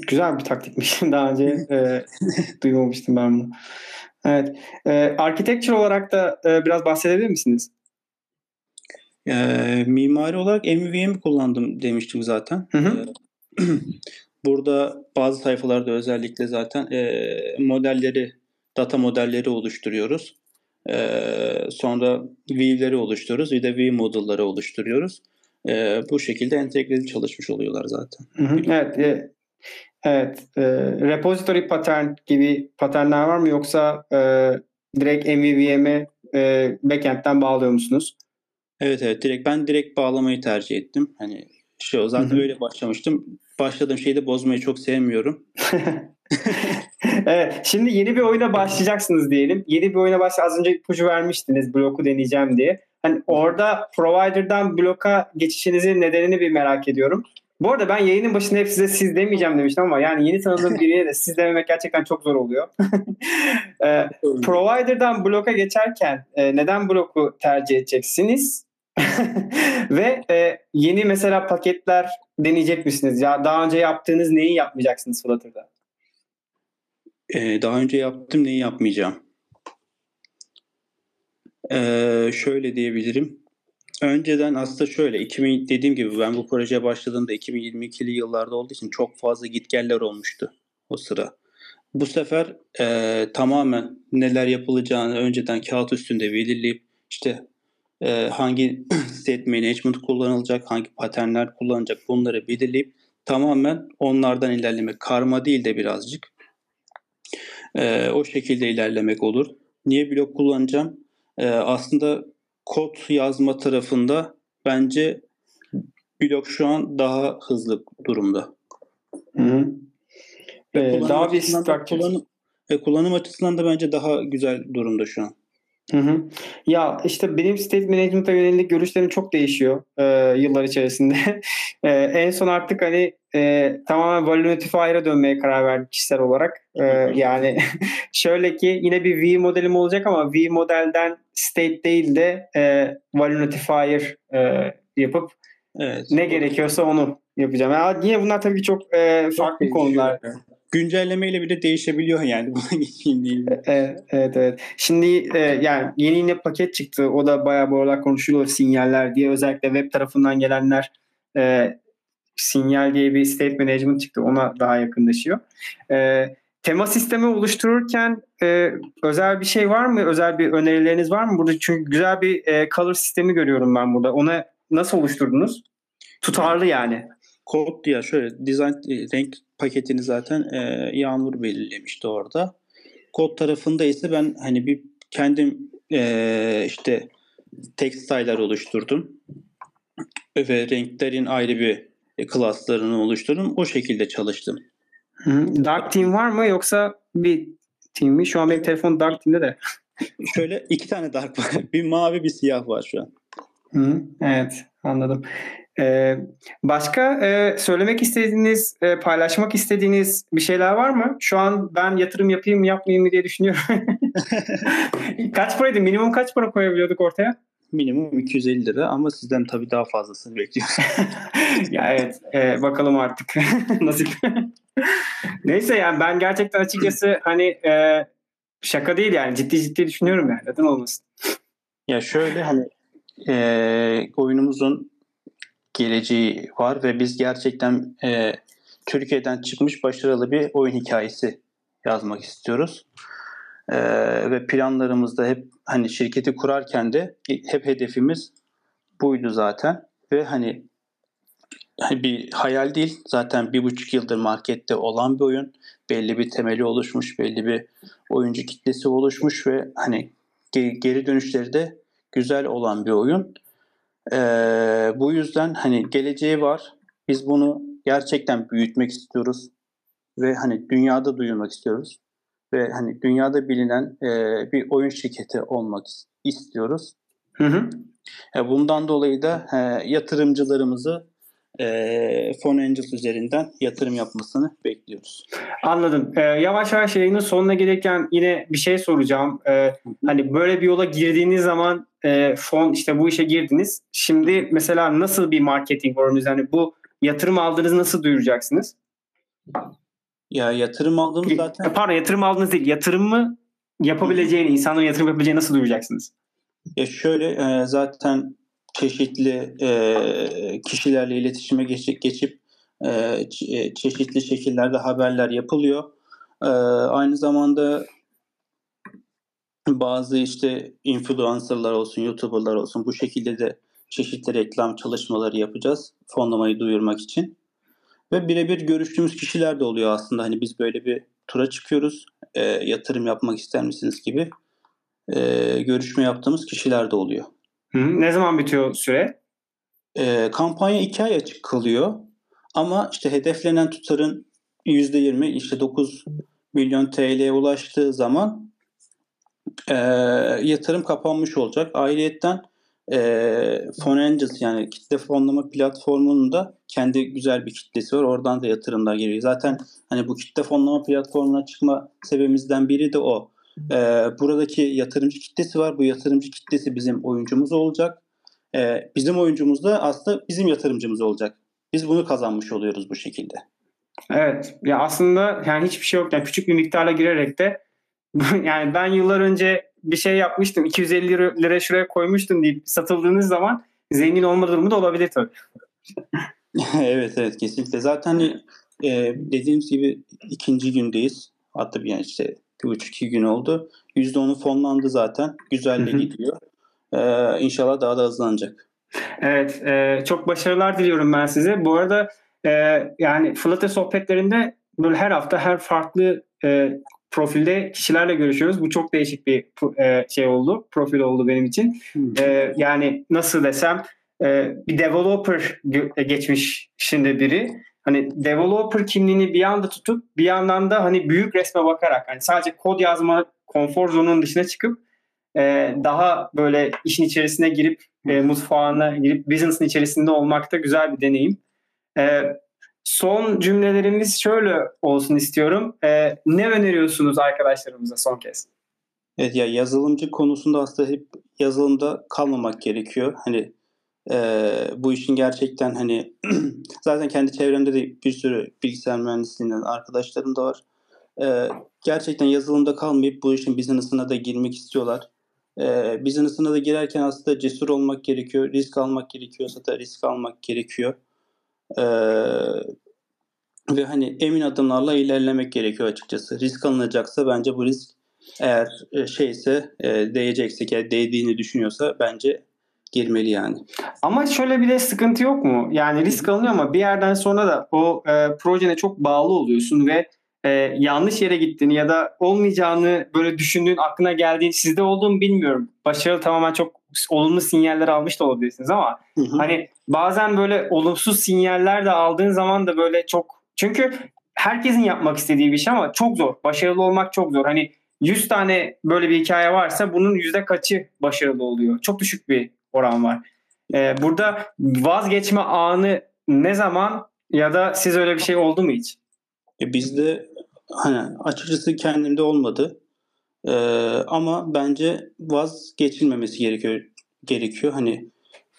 Güzel bir taktikmiş. Daha önce e, duymamıştım ben bunu. Evet. E, architecture olarak da e, biraz bahsedebilir misiniz? E, mimari olarak MVVM kullandım demiştim zaten. Hı hı. E, burada bazı sayfalarda özellikle zaten e, modelleri, data modelleri oluşturuyoruz. E, sonra view'leri oluşturuyoruz. Bir de view model'ları oluşturuyoruz. E, bu şekilde entegreli çalışmış oluyorlar zaten. Hı hı, evet. E, evet. E, repository pattern gibi patternler var mı yoksa e, direkt MVVM'e e, backend'den bağlıyor musunuz? Evet evet direkt ben direkt bağlamayı tercih ettim. Hani şey zaten Hı-hı. öyle başlamıştım. Başladığım şeyi de bozmayı çok sevmiyorum. evet, şimdi yeni bir oyuna başlayacaksınız diyelim. Yeni bir oyuna başla az önce ipucu vermiştiniz bloku deneyeceğim diye. Hani orada provider'dan bloka geçişinizin nedenini bir merak ediyorum. Bu arada ben yayının başında hep size siz demeyeceğim demiştim ama yani yeni tanıdığım biriye de siz dememek gerçekten çok zor oluyor. e, provider'dan bloka geçerken e, neden bloku tercih edeceksiniz? Ve e, yeni mesela paketler deneyecek misiniz? Ya daha önce yaptığınız neyi yapmayacaksınız Flutter'da? Ee, daha önce yaptım neyi yapmayacağım? Ee, şöyle diyebilirim. Önceden aslında şöyle 2000 dediğim gibi ben bu projeye başladığımda 2022'li yıllarda olduğu için çok fazla gitgeller olmuştu o sıra. bu sefer e, tamamen neler yapılacağını önceden kağıt üstünde belirleyip işte e, hangi state management kullanılacak, hangi paternler kullanılacak bunları belirleyip tamamen onlardan ilerlemek. Karma değil de birazcık. E, o şekilde ilerlemek olur. Niye blok kullanacağım? E, aslında kod yazma tarafında bence blok şu an daha hızlı durumda. Hı hı. Ee, daha bir kullanım, ve kullanım açısından da bence daha güzel durumda şu an. Hı hı. Ya işte benim state management'a yönelik görüşlerim çok değişiyor e, yıllar içerisinde. e, en son artık hani e, tamamen value notifier'a dönmeye karar verdim kişisel olarak. E, yani şöyle ki yine bir V modelim olacak ama V modelden state değil de e, value notifier e, yapıp evet. ne gerekiyorsa onu yapacağım. Yani yine bunlar tabii ki çok e, farklı çok konular. Evet güncellemeyle bile değişebiliyor yani buna geçeyim? Evet, evet, evet. Şimdi e, yani yeni yine paket çıktı. O da bayağı bu aralar konuşuluyor sinyaller diye. Özellikle web tarafından gelenler e, sinyal diye bir state management çıktı. Ona daha yakınlaşıyor. E, tema sistemi oluştururken e, özel bir şey var mı? Özel bir önerileriniz var mı? Burada çünkü güzel bir e, color sistemi görüyorum ben burada. Ona nasıl oluşturdunuz? Tutarlı yani. Kod ya şöyle design e, renk paketini zaten e, Yağmur belirlemişti orada. Kod tarafında ise ben hani bir kendim e, işte textile'lar oluşturdum ve renklerin ayrı bir klaslarını oluşturdum. O şekilde çalıştım. Dark Team var mı yoksa bir team mi? Şu an benim telefon Dark Team'de de. Şöyle iki tane Dark var. Bir mavi bir siyah var şu an. Hı, evet anladım. Ee, başka e, söylemek istediğiniz, e, paylaşmak istediğiniz bir şeyler var mı? Şu an ben yatırım yapayım mı yapmayayım mı diye düşünüyorum. kaç paraydı? Minimum kaç para koyabiliyorduk ortaya? Minimum 250 lira ama sizden tabii daha fazlasını bekliyoruz. ya evet e, bakalım artık nasip. Neyse yani ben gerçekten açıkçası hani e, şaka değil yani ciddi ciddi düşünüyorum yani neden olmasın. Ya şöyle hani e, oyunumuzun geleceği var ve biz gerçekten e, Türkiye'den çıkmış başarılı bir oyun hikayesi yazmak istiyoruz. E, ve planlarımızda hep hani şirketi kurarken de hep hedefimiz buydu zaten. Ve hani hani bir hayal değil zaten bir buçuk yıldır markette olan bir oyun. Belli bir temeli oluşmuş belli bir oyuncu kitlesi oluşmuş ve hani geri dönüşleri de güzel olan bir oyun ee, bu yüzden hani geleceği var. Biz bunu gerçekten büyütmek istiyoruz ve hani dünyada duyurmak istiyoruz ve hani dünyada bilinen e, bir oyun şirketi olmak istiyoruz. Hı hı. E, bundan dolayı da e, yatırımcılarımızı e, Fon Angels üzerinden yatırım yapmasını bekliyoruz. Anladım. E, yavaş yavaş yayının sonuna gelirken yine bir şey soracağım. E, hani böyle bir yola girdiğiniz zaman e, fon işte bu işe girdiniz. Şimdi mesela nasıl bir marketing var Yani bu yatırım aldığınız nasıl duyuracaksınız? Ya yatırım aldığımız zaten... Pardon yatırım aldığınız değil. Yatırım mı yapabileceğini, insanların yatırım yapabileceğini nasıl duyuracaksınız? Ya şöyle e, zaten çeşitli e, kişilerle iletişime geçip, geçip e, çeşitli şekillerde haberler yapılıyor. E, aynı zamanda bazı işte influencerlar olsun, youtuberlar olsun bu şekilde de çeşitli reklam çalışmaları yapacağız fonlamayı duyurmak için. Ve birebir görüştüğümüz kişiler de oluyor aslında. Hani biz böyle bir tura çıkıyoruz, e, yatırım yapmak ister misiniz gibi e, görüşme yaptığımız kişiler de oluyor. Hı, ne zaman bitiyor süre? E, kampanya iki ay açık kalıyor. Ama işte hedeflenen tutarın %20 işte 9 milyon TL'ye ulaştığı zaman e, yatırım kapanmış olacak. Ayrıyetten e, Fon yani kitle fonlama platformunun da kendi güzel bir kitlesi var. Oradan da yatırımlar geliyor. Zaten hani bu kitle fonlama platformuna çıkma sebebimizden biri de o. E, buradaki yatırımcı kitlesi var. Bu yatırımcı kitlesi bizim oyuncumuz olacak. E, bizim oyuncumuz da aslında bizim yatırımcımız olacak. Biz bunu kazanmış oluyoruz bu şekilde. Evet. Ya aslında yani hiçbir şey yok. Yani küçük bir miktarla girerek de yani ben yıllar önce bir şey yapmıştım. 250 lira, şuraya koymuştum deyip satıldığınız zaman zengin olma durumu da olabilir tabii. evet evet kesinlikle. Zaten e, dediğimiz gibi ikinci gündeyiz. Hatta bir yani işte bir buçuk iki gün oldu. %10'u fonlandı zaten. Güzel de gidiyor. Ee, inşallah daha da hızlanacak. Evet. E, çok başarılar diliyorum ben size. Bu arada e, yani Flutter sohbetlerinde böyle her hafta her farklı e, profilde kişilerle görüşüyoruz. Bu çok değişik bir e, şey oldu. Profil oldu benim için. E, yani nasıl desem e, bir developer geçmiş şimdi biri. Hani developer kimliğini bir yanda tutup bir yandan da hani büyük resme bakarak hani sadece kod yazma konfor zonunun dışına çıkıp e, daha böyle işin içerisine girip e, mutfağına girip business'ın içerisinde olmak da güzel bir deneyim. E, son cümlelerimiz şöyle olsun istiyorum. E, ne öneriyorsunuz arkadaşlarımıza son kez? Evet ya yazılımcı konusunda aslında hep yazılımda kalmamak gerekiyor. Hani e, bu işin gerçekten hani zaten kendi çevremde de bir sürü bilgisayar mühendisliğinden arkadaşlarım da var. E, gerçekten yazılımda kalmayıp bu işin business'ına da girmek istiyorlar. E, business'ına da girerken aslında cesur olmak gerekiyor. Risk almak gerekiyorsa da risk almak gerekiyor. E, ve hani emin adımlarla ilerlemek gerekiyor açıkçası. Risk alınacaksa bence bu risk eğer şeyse e, değecekse yani değdiğini düşünüyorsa bence girmeli yani. Ama şöyle bir de sıkıntı yok mu? Yani risk alınıyor ama bir yerden sonra da o e, projene çok bağlı oluyorsun ve e, yanlış yere gittiğini ya da olmayacağını böyle düşündüğün aklına geldiğin sizde olduğunu bilmiyorum. Başarılı tamamen çok olumlu sinyaller almış da olabilirsiniz ama hı hı. hani bazen böyle olumsuz sinyaller de aldığın zaman da böyle çok çünkü herkesin yapmak istediği bir şey ama çok zor. Başarılı olmak çok zor. Hani 100 tane böyle bir hikaye varsa bunun yüzde kaçı başarılı oluyor? Çok düşük bir oran var. Ee, burada vazgeçme anı ne zaman ya da siz öyle bir şey oldu mu hiç? E bizde hani açıkçası kendimde olmadı. Ee, ama bence vazgeçilmemesi gerekiyor. Gerekiyor. Hani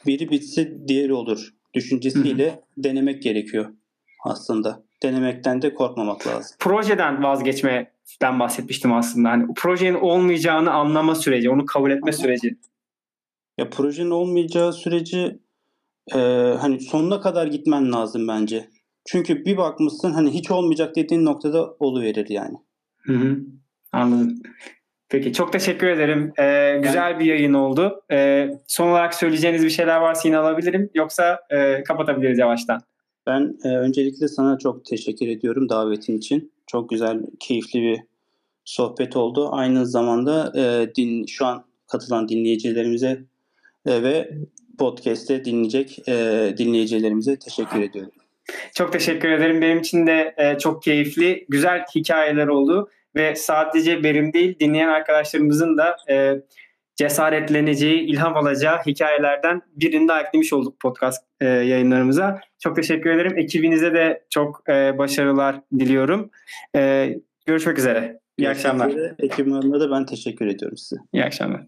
biri bitse diğeri olur düşüncesiyle Hı-hı. denemek gerekiyor aslında. Denemekten de korkmamak lazım. Projeden vazgeçmeden bahsetmiştim aslında. Hani projenin olmayacağını anlama süreci, onu kabul etme Aha. süreci. Ya projenin olmayacağı süreci e, hani sonuna kadar gitmen lazım bence. Çünkü bir bakmışsın hani hiç olmayacak dediğin noktada oluverir yani. Hı hı. Anladım. Peki çok teşekkür ederim. Ee, güzel bir yayın oldu. Ee, son olarak söyleyeceğiniz bir şeyler varsa yine alabilirim. Yoksa e, kapatabiliriz yavaştan. Ben e, öncelikle sana çok teşekkür ediyorum davetin için. Çok güzel, keyifli bir sohbet oldu. Aynı zamanda e, din şu an katılan dinleyicilerimize e, ve podcast'te dinleyecek e, dinleyicilerimize teşekkür ediyorum. Çok teşekkür ederim. Benim için de e, çok keyifli, güzel hikayeler oldu ve sadece benim değil dinleyen arkadaşlarımızın da e, cesaretleneceği, ilham alacağı hikayelerden birini daha eklemiş olduk podcast e, yayınlarımıza. Çok teşekkür ederim. Ekibinize de çok e, başarılar diliyorum. E, görüşmek üzere. İyi akşamlar. Ekibime de ben teşekkür ediyorum size. İyi akşamlar.